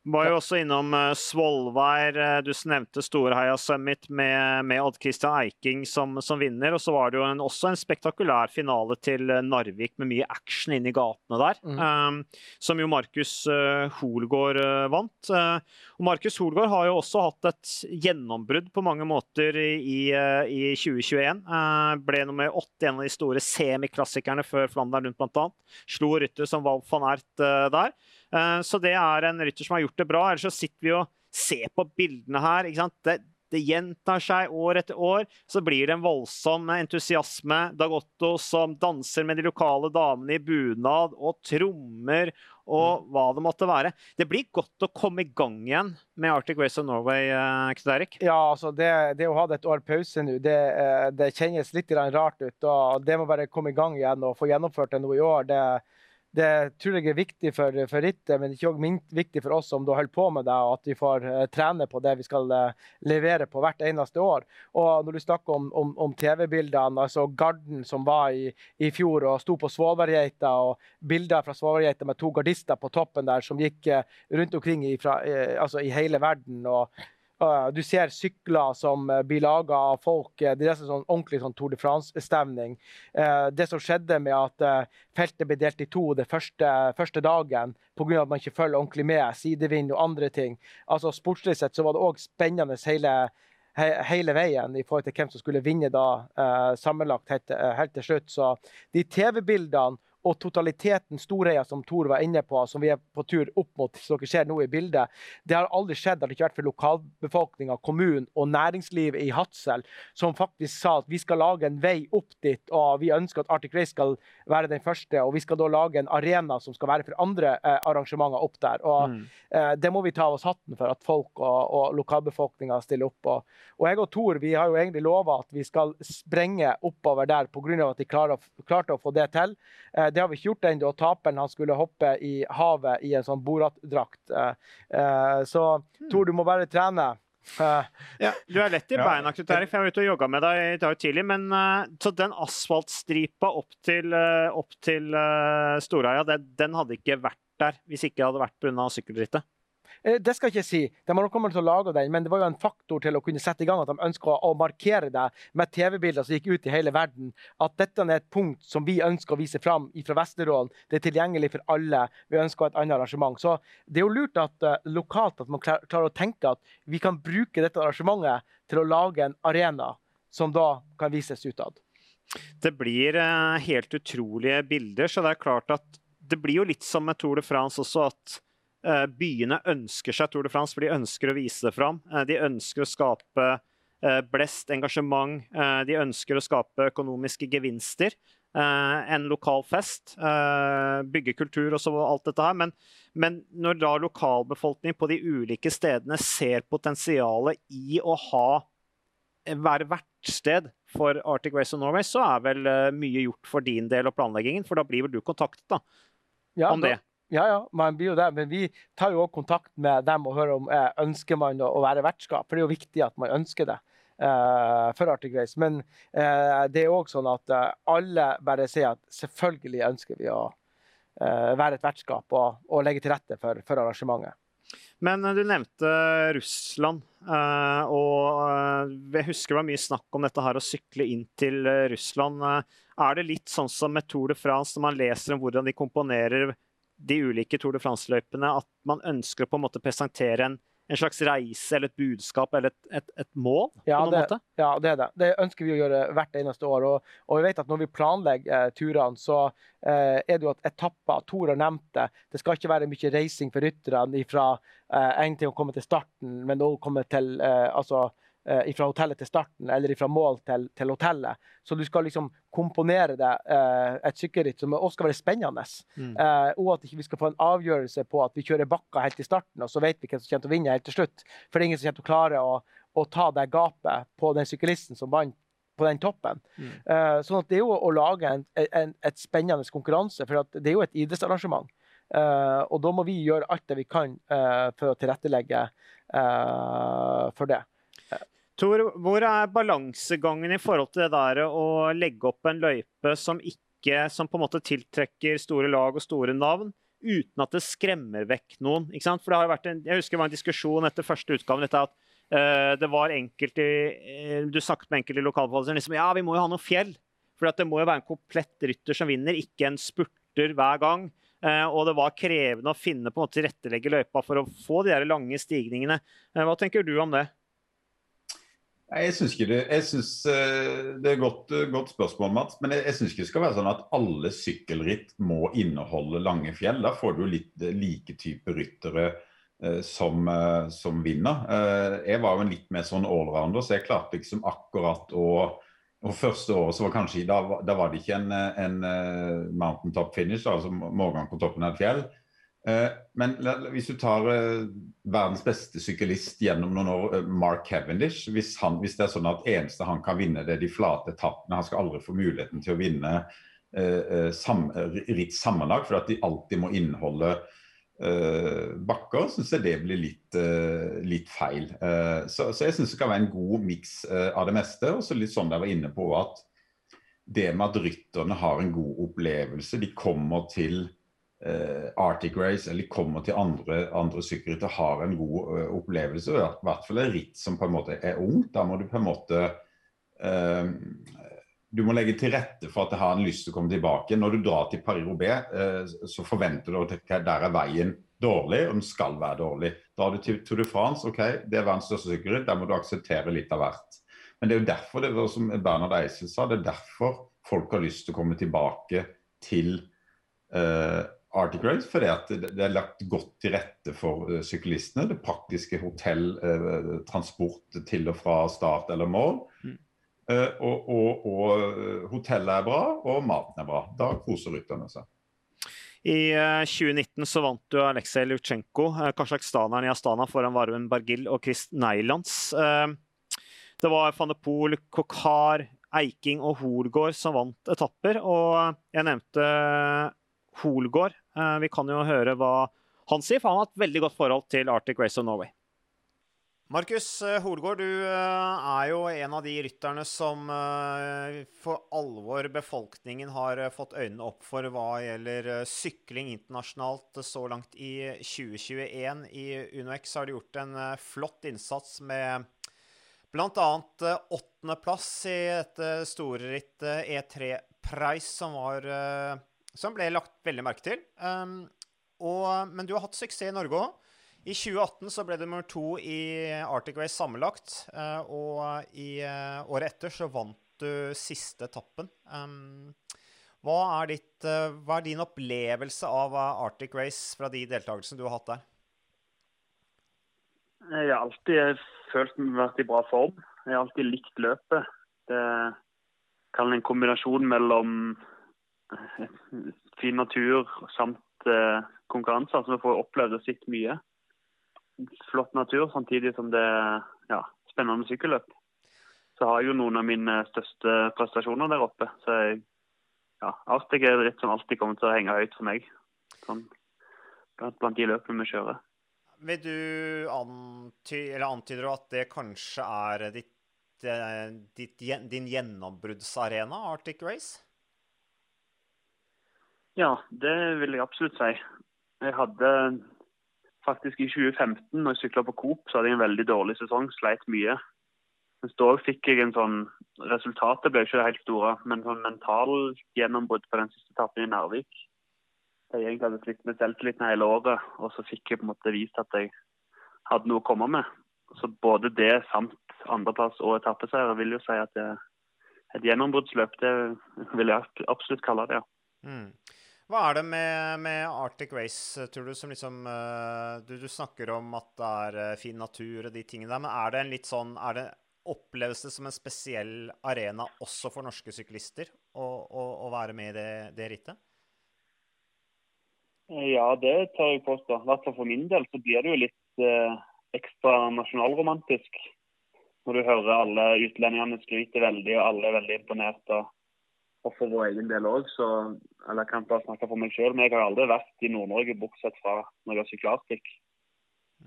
Var jo også innom uh, Svolvær. eh, du nevnte Storheia Summit med, med Odd Christian Eiking som, som vinner. Og så var det jo en, også en spektakulær finale til eh, Narvik med mye action inn i gatene der. um, som jo Markus uh, Holgaard uh, vant. Uh, og Markus Holgaard har jo også hatt et gjennombrudd på mange måter i, i, eh, i 2021. Uh, ble nummer åtte i en av de store semiklassikerne før Flandern rundt, blant annet. Slo rytter som Walf van Ert der. Eh, Så det er en rytter som har gjort det bra. Ellers så sitter vi og ser på bildene her. ikke sant? Det, Det gjentar seg år etter år. Så blir det en voldsom entusiasme. Dag Otto som danser med de lokale damene i bunad og trommer og hva det måtte være. Det blir godt å komme i gang igjen med Arctic Race of Norway, eh, Knut Erik? Ja, altså det, det å ha et år pause nå, det, eh, det, kjennes litt rart ut. og Det må bare komme i gang igjen og få gjennomført det nå i år. det det tror jeg er viktig for, for rittet, men ikke også viktig for oss som holder på med det, at vi får uh, trene på det vi skal uh, levere på hvert eneste år. Og når du snakker om, om, om TV-bildene, altså Garden som var i, i fjor og sto på Svolværgeita, og bilder fra Svolværgeita med to gardister på toppen der som gikk uh, rundt omkring i, fra, altså i hele verden. og du ser sykler som eh, blir laga av folk. Eh, det er sånn ordentlig sånn Tour de France-stemning. Eh, det som skjedde med at feltet ble delt i to den første, første dagen pga. at man ikke følger ordentlig med, sidevind og andre ting. Altså Sportslig sett så var det òg spennende hele, hele veien i forhold til hvem som skulle vinne da sammenlagt helt, helt til slutt. Så de TV-bildene og totaliteten Storheia, som Tor var inne på, som vi er på tur opp mot, som dere ser nå i bildet, det har aldri skjedd Det det ikke vært for lokalbefolkninga, kommunen og næringslivet i Hadsel, som faktisk sa at vi skal lage en vei opp dit, og vi ønsker at Arctic Race skal være den første, og vi skal da lage en arena som skal være for andre eh, arrangementer opp der. Og mm. eh, Det må vi ta av oss hatten for, at folk og, og lokalbefolkninga stiller opp. Og, og, jeg og Tor vi har jo egentlig lova at vi skal sprenge oppover der pga. at de klarte å få det til. Eh, det har vi ikke gjort ennå. Taperen han skulle hoppe i havet i en sånn Borat-drakt. Eh, eh, så hmm. Tor, du må bare trene. Uh, ja, du er lett i ja. beina, Knut Erik. Jeg var ute og jogga med deg i dag tidlig. Men uh, så den asfaltstripa opp til, uh, opp til Storheia, den hadde ikke vært der hvis ikke det hadde vært pga. sykkelrittet? Eh, det skal jeg ikke si. De har kommet til å lage den, men det var jo en faktor til å kunne sette i gang at de ønsker å markere det med TV-bilder som gikk ut i hele verden. At dette er et punkt som vi ønsker å vise fram fra Vesterålen. Det er tilgjengelig for alle. Vi ønsker et annet arrangement. Så det er jo lurt at uh, lokalt at man klarer å tenke at vi kan bruke dette arrangementet til å lage en arena som da kan vises utad. Det blir uh, helt utrolige bilder, så det er klart at det blir jo litt som med Tour de France også, at Eh, byene ønsker seg Tour de France, for de ønsker å vise det fram. Eh, de ønsker å skape eh, blest engasjement. De ønsker å skape økonomiske gevinster. En lokal fest. Bygge kultur og så alt dette her. Men, men når da lokalbefolkningen på de ulike stedene ser potensialet i å ha være vertsted for Arctic Race of Norway, så er vel mye gjort for din del og planleggingen. For da blir vel du kontaktet da, ja, om det? Ja, ja, man blir jo det. Men vi tar jo også kontakt med dem og hører om eh, ønsker man å, være vertskap. For det er jo viktig at man ønsker det eh, for Arctic Race. Men eh, det er òg sånn at eh, alle bare sier at selvfølgelig ønsker vi å eh, være et vertskap og, og, legge til rette for, for arrangementet. Men eh, du nevnte Russland. og jeg husker det var mye snakk om dette her å sykle inn til Russland. Er det litt sånn som med Tour France, når man leser om hvordan de komponerer de ulike Tour de France-løypene at man ønsker å på en måte presentere en, en slags reise eller et budskap eller et, et, et mål? Ja på noen det, måte? ja, det er det. Det ønsker vi å gjøre hvert eneste år. Og, og vi vet at når vi planlegger eh, turene, så eh, er det jo at etapper Tor har nevnt det. Det skal ikke være mye reising for rytterne fra eh, en ting å komme til starten, men å komme til eh, altså fra hotellet til starten eller fra mål til, til, hotellet. Så du skal liksom komponere deg eh, et sykkelritt som også skal være spennende. Mm. Eh, og at ikke vi ikke skal få en avgjørelse på at vi kjører bakka helt i starten, og så vet vi hvem som kommer til å vinne helt til slutt. For det er ingen som kommer til å klare å, å ta det gapet på den syklisten som vant på den toppen. Mm. Eh, sånn at det er jo å lage en, en, et spennende konkurranse, for det er jo et idrettsarrangement. Uh, og da må vi gjøre alt det vi kan uh, for å tilrettelegge for det. Tor, hvor er balansegangen i forhold til det der å legge opp en løype som ikke som på en måte tiltrekker store lag og store navn, uten at det skremmer vekk noen? ikke sant? For det har vært en, Jeg husker det var en diskusjon etter første utgaven dette at uh, det var enkelte uh, Du snakket med enkelte lokalpolitikere liksom, ja, vi må jo ha noe fjell. For det må jo være en komplett rytter som vinner, ikke en spurter hver gang. Uh, og det var krevende å finne på en måte tilrettelegge løypa for å få de der lange stigningene. hva tenker du om det? Jeg syns det eh, Det er et godt, eh, godt, spørsmål, Mats. Men jeg, jeg syns ikke det skal være sånn at alle sykkelritt må inneholde lange fjell. Da får du litt like type ryttere eh, som, eh, som, vinner. Eh, jeg var jo en litt mer sånn allrounder, så jeg klarte liksom akkurat å og Første året så var kanskje, da, da var det ikke en, en mountaintop finish, altså morgenen på toppen av et fjell. Uh, men hvis du tar uh, verdens beste syklist gjennom noen år, Mark Cavendish hvis, han, hvis, det er sånn at eneste han kan vinne, det er de flate etappene, han skal aldri få muligheten til å vinne sam, ritt sammenlagt, for at de alltid må inneholde uh, bakker, syns jeg det blir litt, uh, litt feil. Uh, så, så, jeg syns det kan være en god miks av det meste. Og så litt sånn jeg var inne på at det med at rytterne har en god opplevelse, de kommer til Arctic Race eller kommer til andre, andre sykkelritter har en god opplevelse. I hvert fall et ritt som på en måte er ungt. Da må du på en måte du må legge til rette for at jeg har en lyst til å komme tilbake. Når du drar til Paris-Roubais, eh, så forventer du at der er veien dårlig, og den skal være dårlig. Drar du til Tour de France, ok, det er verdens største sykkelritt, der må du akseptere litt av hvert. Men det er jo derfor, det var som Bernhard Eisel sa, det er derfor folk har lyst til å komme tilbake til uh, Arctic Race. Fordi at det, er lagt godt til rette for uh, syklistene. Det praktiske hotell, uh, transport til og fra start eller mål. Mm. Eh, og, og, og, eh, hotellet er bra, og maten er bra. Da koser rytterne seg. I 2019 eh, så vant du Aleksej Lutsjenko, kasjokhstaneren i Astana, foran Varmen Bargil og Chris Neilands. Det var Poel, Kokar, Eiking og Holgård som vant etapper. Og jeg nevnte Holgård. Vi kan jo høre hva han sier, for han har et veldig godt forhold til Arctic Race of Norway. Markus eh, Holgaard, du eh, er jo en av de rytterne som eh, for alvor befolkningen har fått øynene opp for hva gjelder sykling internasjonalt så langt i 2021. I UnoX har du gjort en flott innsats med bl.a. åttendeplass i dette store rittet E3 Price, som, var, som ble lagt veldig merke til. Og, men du har hatt suksess i Norge òg. I 2018 så ble du nummer to i Arctic Race sammenlagt. Uh, og i uh, året etter så vant du siste etappen. Hva er, ditt, uh, hva er, din opplevelse av Arctic Race fra de deltakelsene du har hatt der? Jeg har alltid følt meg vært i bra form. Jeg har alltid likt løpet. Det kan en kombinasjon mellom fin natur samt konkurranser, så vi får oppleve sitt mye flott natur, samtidig som det er ja, spennende sykkelløp. Så har jeg jo noen av mine største prestasjoner der oppe. Så jeg, ja, Arctic er litt som alltid kommer til å henge høyt for meg. Sånn, blant de løpene vi kjører. Vil du anty antyder du at det kanskje er ditt, eh, ditt, din gjennombruddsarena, Arctic Race? Ja, det vil jeg absolutt si. Jeg hadde faktisk i 2015, når jeg sykla på Coop, så hadde jeg en veldig dårlig sesong. Sleit mye. Mens da fikk jeg en sånn Resultatet ble ikke helt store, men sånn mental gjennombrudd på den siste etappen i Narvik. Jeg egentlig hadde slitt med selvtilliten hele året, og så fikk jeg på en måte vist at jeg hadde noe å komme med. Så både det samt andreplass og etappeseier vil jo si at det, et gjennombruddsløp, det vil jeg absolutt kalle det, ja. Mm. Hva er det med, med, Arctic Race, tror du, som liksom uh, du, du, snakker om at det er uh, fin natur og de tingene der, men er det en litt sånn er det Oppleves det som en spesiell arena også for norske syklister å, å, å være med i det, det, rittet? Ja, det tør jeg påstå. I hvert fall for min del så blir det jo litt eh, ekstra nasjonalromantisk når du hører alle utlendingene skryte veldig, og alle er veldig imponert. og og for vår egen del òg, så Eller jeg kan bare snakke for meg sjøl, men jeg har aldri vært i Nord-Norge bortsett fra når jeg har sykla Arctic.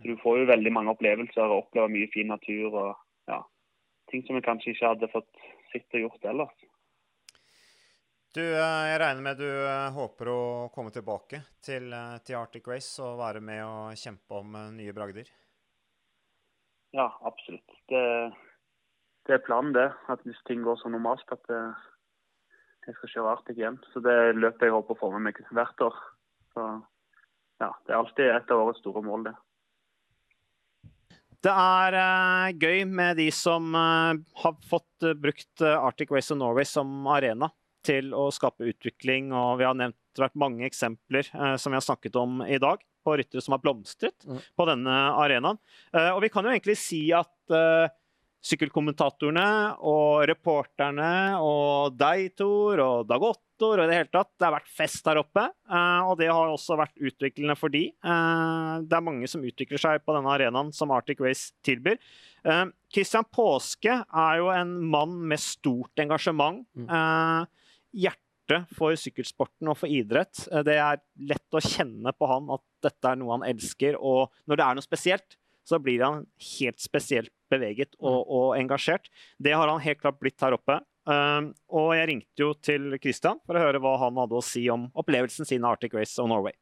Du får jo veldig mange opplevelser og opplever mye fin natur og ja, ting som jeg kanskje ikke hadde fått sett og gjort ellers. Du, eh, jeg regner med du eh, håper å komme tilbake til, eh, til Arctic Race og være med og kjempe om nye bragder? Ja, absolutt. Det, det er planen, det. At hvis ting går så normalt, at det, jeg skal kjøre Arctic igjen. Så det løpet jeg håper å få med meg hvert år. Så ja, det er alltid et av årets store mål, det. Det er uh, gøy med de som uh, har fått uh, brukt Arctic Race of Norway som arena til å skape utvikling. og Vi har nevnt vært mange eksempler som vi har snakket om i dag. på ryttere som har blomstret Mm. på denne arenaen. Eh, og vi kan jo egentlig si at sykkelkommentatorene og reporterne og deg, Tor, og Dag Ottor og i det hele tatt, det har vært fest her oppe. eh, og det har også vært utviklende for de. Eh, det er mange som utvikler seg på denne arenaen som Arctic Race tilbyr. Kristian Christian Påske er jo en mann med stort engasjement. Eh, hjerte for sykkelsporten og for idrett. Eh, Det er lett å kjenne på han at dette er noe han elsker, og når det er noe spesielt, så blir han helt spesielt beveget og, og engasjert. Det har han helt klart blitt her oppe. Um, og jeg ringte jo til Christian for å høre hva han hadde å si om opplevelsen sin av Arctic Race of Norway.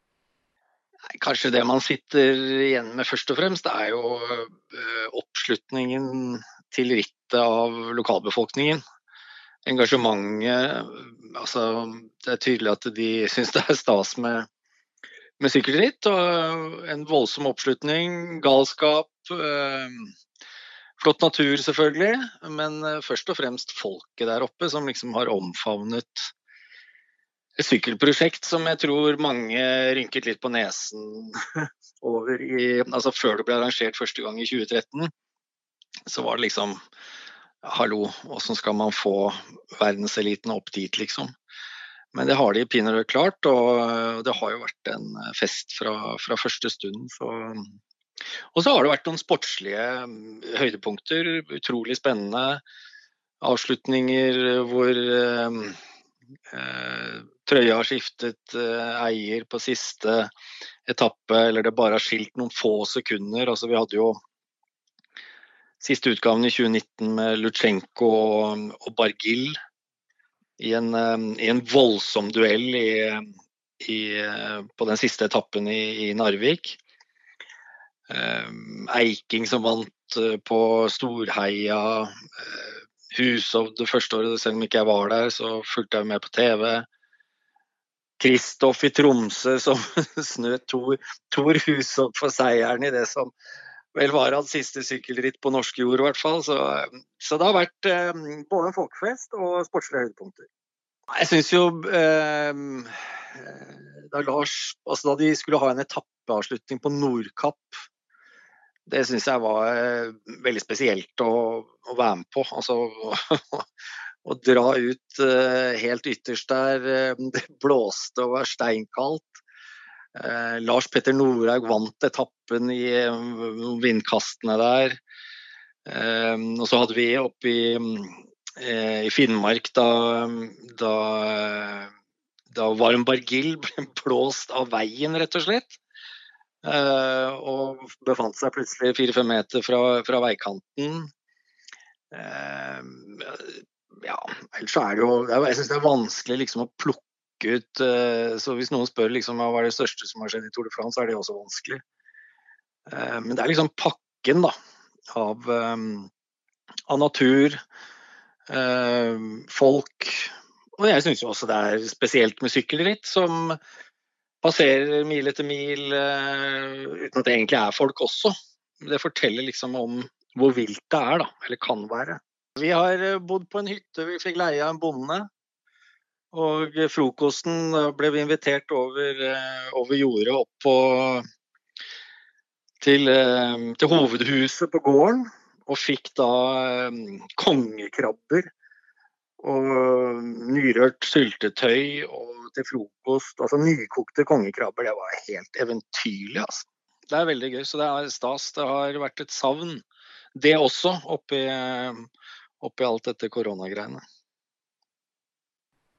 Kanskje det man sitter igjen med først og fremst, er jo eh, oppslutningen til rittet av lokalbefolkningen. Engasjementet altså, Det er tydelig at de syns det er stas med, med. Og en voldsom oppslutning, galskap. eh, flott natur, selvfølgelig. Men eh, først og fremst folket der oppe, som liksom har omfavnet et sykkelprosjekt som jeg tror mange rynket litt på nesen over i Altså før det ble arrangert første gang i 2013, så var det liksom Hallo, åssen skal man få verdenseliten opp dit, liksom? Men det har de pinadø klart, og det har jo vært en fest fra, fra første stund. Så. Og så har det vært noen sportslige høydepunkter. Utrolig spennende avslutninger hvor eh, eh, trøya har skiftet eh, eier på siste etappe, eller det bare har skilt noen få sekunder. Altså, vi hadde jo siste utgaven i 2019 med Lutsjenko og, og Bargil i en, eh, i en voldsom duell i, i, eh, på den siste etappen i, Narvik. Eh, Eiking som vant eh, på Storheia. Husov det første året, selv om ikke jeg var der, så fulgte jeg med på TV. Kristoff i Tromsø som snøt Tor, Hushovd for seieren i det som vel var hans siste sykkelritt på norsk jord, i hvert fall. Så, så det har vært eh, både folkefest og sportslige høydepunkter. Jeg syns jo eh, da, Lars, altså da de skulle ha en etappeavslutning på Nordkapp, det syns jeg var eh, veldig spesielt å, å, være med på. Altså å dra ut eh, helt ytterst der. eh, Det blåste og var steinkaldt. Eh, Lars Petter Norhaug vant etappen i eh, vindkastene der. Eh, og så hadde vi oppe i, eh, i Finnmark da, da, da Varm Bargill ble blåst av veien, rett og slett. Eh, og befant seg plutselig fire-fem meter fra, fra veikanten. Eh, ja, ellers så er det jo Jeg syns det er vanskelig liksom å plukke ut eh, Så hvis noen spør liksom, hva er det største som har skjedd i Tour de France, så er det også vanskelig. Eh, men det er liksom pakken da, av, eh, av natur, folk Og jeg syns jo også det er spesielt med sykkelritt, som passerer mil etter mil uten at det egentlig er folk også. Det forteller liksom om hvor vilt det er, da, eller kan være. Vi har bodd på en hytte vi fikk leie av en bonde. Og frokosten ble vi invitert over, eh, over jordet opp på, til, eh, til hovedhuset på gården. Og fikk da eh, kongekrabber og nyrørt syltetøy og til frokost. Altså nykokte kongekrabber. Det var helt eventyrlig, altså. Det er veldig gøy, så det er stas. Det har vært et savn, det også, oppi, oppi alt dette koronagreiene.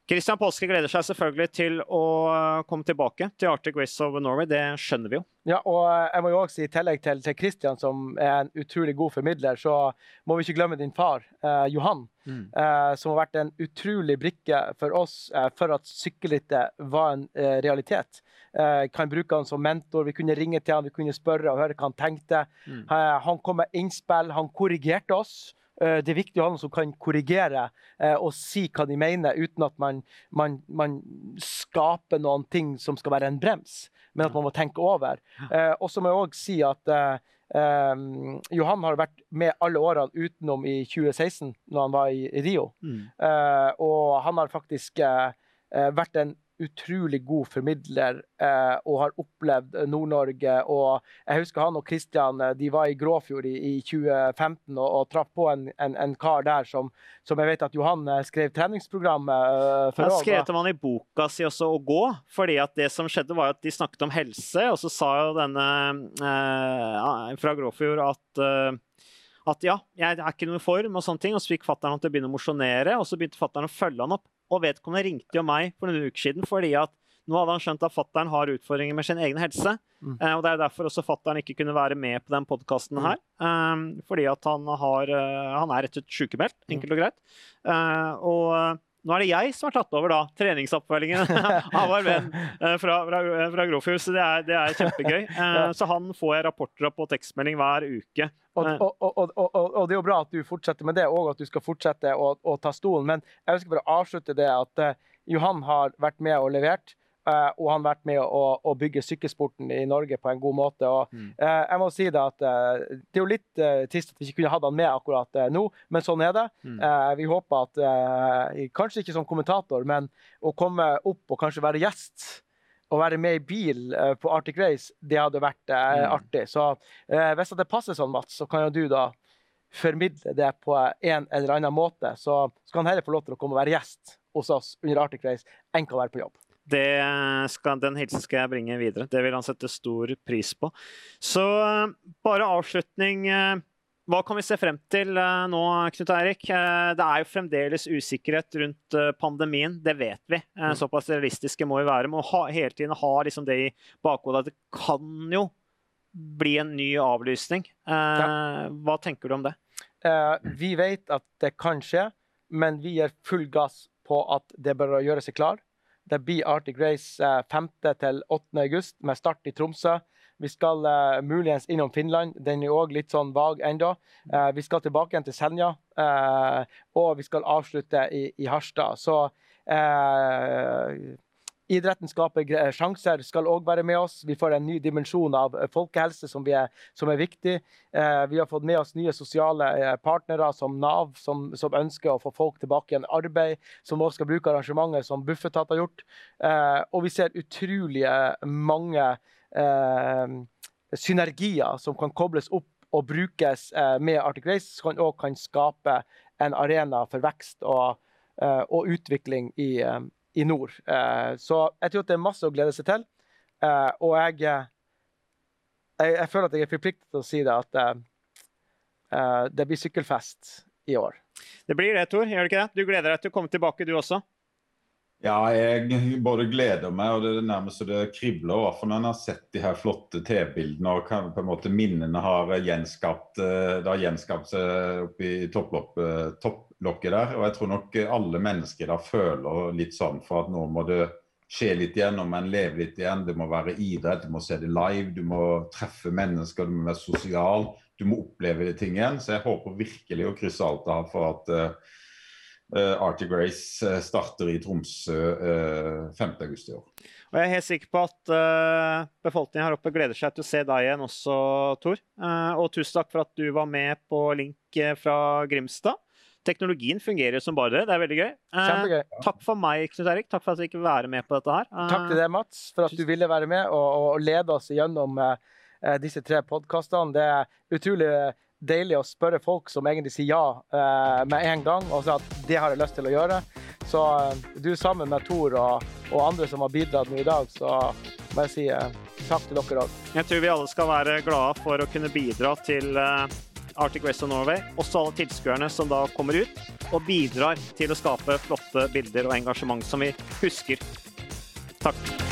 Christian Påske gleder seg selvfølgelig til å komme tilbake til Arctic Race of Norway. Det skjønner vi jo. Ja, og jeg må jo også si I tillegg til, til Christian, som er en utrolig god formidler, så må vi ikke glemme din far, eh, Johan. Mm. Eh, som har vært en utrolig brikke for oss eh, for at sykkelrittet var en eh, realitet. Eh, kan bruke han som mentor. Vi kunne ringe til han, vi kunne spørre og høre hva han tenkte. Mm. Eh, han kom med innspill, han korrigerte oss. Eh, Det er viktig å ha noen som kan korrigere eh, og si hva de mener, uten at man, man, man skaper noen ting som skal være en brems, men at man må tenke over. Eh, og så må jeg òg si at eh, Johan har vært med alle årene utenom i 2016, når han var i Rio. Mm. Eh, og han har faktisk eh, vært en utrolig god formidler eh, og har opplevd Nord-Norge. og Jeg husker han og Kristian de var i Gråfjord i, i 2015 og, og traff på en, en, en, kar der som, som jeg vet at Johan skrev treningsprogram eh, for. Jeg skrev til han i boka si også, 'Å gå'. fordi at det som skjedde var at De snakket om helse, og så sa jo denne eh, fra Gråfjord at at ja, jeg er ikke noe form, og sånne ting. Og så fikk fatter'n han til å begynne å mosjonere, og så begynte fatter'n å følge han opp. Og vedkommende ringte jo meg for noen uker siden fordi at nå hadde han skjønt at fatter'n har utfordringer med sin egen helse. Mm. Eh, og Det er derfor også fatter'n ikke kunne være med på den podkasten her. Mm. Um, fordi at han, har, uh, han er rett og slett sykemeldt, mm. enkelt og greit. Uh, og nå er det jeg som har tatt over da, treningsoppfølgingen av vår venn fra, fra, fra Gråfjord, så det er, det er kjempegøy. Så han får jeg rapporter på tekstmelding hver uke. Og, og, og, og, det er jo bra at du fortsetter med det, og at du skal fortsette å, å ta stolen. Men jeg ønsker bare å avslutte det at Johan har vært med og levert. Uh, og han har vært med å, å, bygge sykkelsporten i Norge på en god måte. Og, uh, jeg må si Det at det er jo litt trist at vi ikke kunne hatt han med akkurat nå, men sånn er det. Mm. vi håper at, kanskje ikke som kommentator, men å komme opp og kanskje være gjest å være med i bil på Arctic Race, det hadde vært eh, mm. artig. Så eh, hvis det passer sånn, Mats, så kan jo du da formidle det på en eller annen måte. Så skal han heller få lov til å komme og være gjest hos oss under Arctic Race enn å være på jobb. Skal, den hilsen skal jeg bringe videre. Det vil han sette stor pris på. Så eh, bare avslutning. Eh, hva kan vi se frem til uh, nå, Knut Eirik? Det er jo fremdeles usikkerhet rundt pandemien, det vet vi. Mm. Såpass realistiske må vi være. Må ha, hele tiden ha liksom det i bakhodet at det kan jo bli en ny avlysning. Hva tenker du om det? vi vet at det kan skje, men vi gir full gass på at det bør gjøre seg klar. Det blir Arctic Race 5. til 8. august med start i Tromsø. Vi skal uh, muligens innom Finland. Den er òg litt sånn vag ennå. Uh, vi skal tilbake igjen til Senja. Uh, og vi skal avslutte i, i Harstad. Så idretten skaper sjanser skal òg være med oss. Vi får en ny dimensjon av folkehelse som, er, som er, viktig. vi har fått med oss nye sosiale partnere som Nav, som, som, ønsker å få folk tilbake i arbeid. Som også skal bruke arrangementer som Bufetat har gjort. og vi ser utrolig mange eh, synergier som kan kobles opp og brukes eh, med Arctic Race, som òg kan skape en arena for vekst og, eh, og utvikling i, eh, i nord. Eh, så jeg tror at det er masse å glede seg til. Eh, og jeg, jeg, jeg, føler at jeg er forpliktet til å si det, at det blir sykkelfest i år. Det blir det, Tor. Gjør det ikke det? Du gleder deg til å komme tilbake, du også? Ja, jeg både gleder meg og det er nærmest så det kribler. I hvert når en har sett de her flotte TV-bildene og kan, på en måte minnene har gjenskapt eh, det har gjenskapt seg oppi topplokket der. Og jeg tror nok alle mennesker da føler litt sånn for at nå må det skje litt igjen, nå må en leve litt igjen. Det må være idrett, du må se det live, du må treffe mennesker, du må være sosial. Du må oppleve de ting igjen. Så jeg håper virkelig å krysse alt av for at uh, Uh, Arctic Race eh, starter i Tromsø uh, eh, 5.8 i år. Og Jeg er helt sikker på at uh, befolkningen her oppe gleder seg til å se deg igjen også, Tor. Uh, og tusen takk for at du var med på link fra Grimstad. Teknologien fungerer som bare det. Det er veldig gøy. Kjempegøy. Takk for meg, Knut Erik. Takk for at du fikk være med på dette her. Takk til deg, Mats, for at du ville være med og, og lede oss gjennom disse tre podkastene. Det er utrolig deilig å spørre folk som egentlig sier ja eh, med en gang, og sier at det har jeg lyst til å gjøre. Så eh, du sammen med Tor og, og, andre som har bidratt nå i dag, så må jeg si eh, takk til dere òg. Jeg tror vi alle skal være glade for å kunne bidra til Arctic Race of Norway, også alle tilskuerne som da kommer ut og bidrar til å skape flotte bilder og engasjement som vi husker. Takk.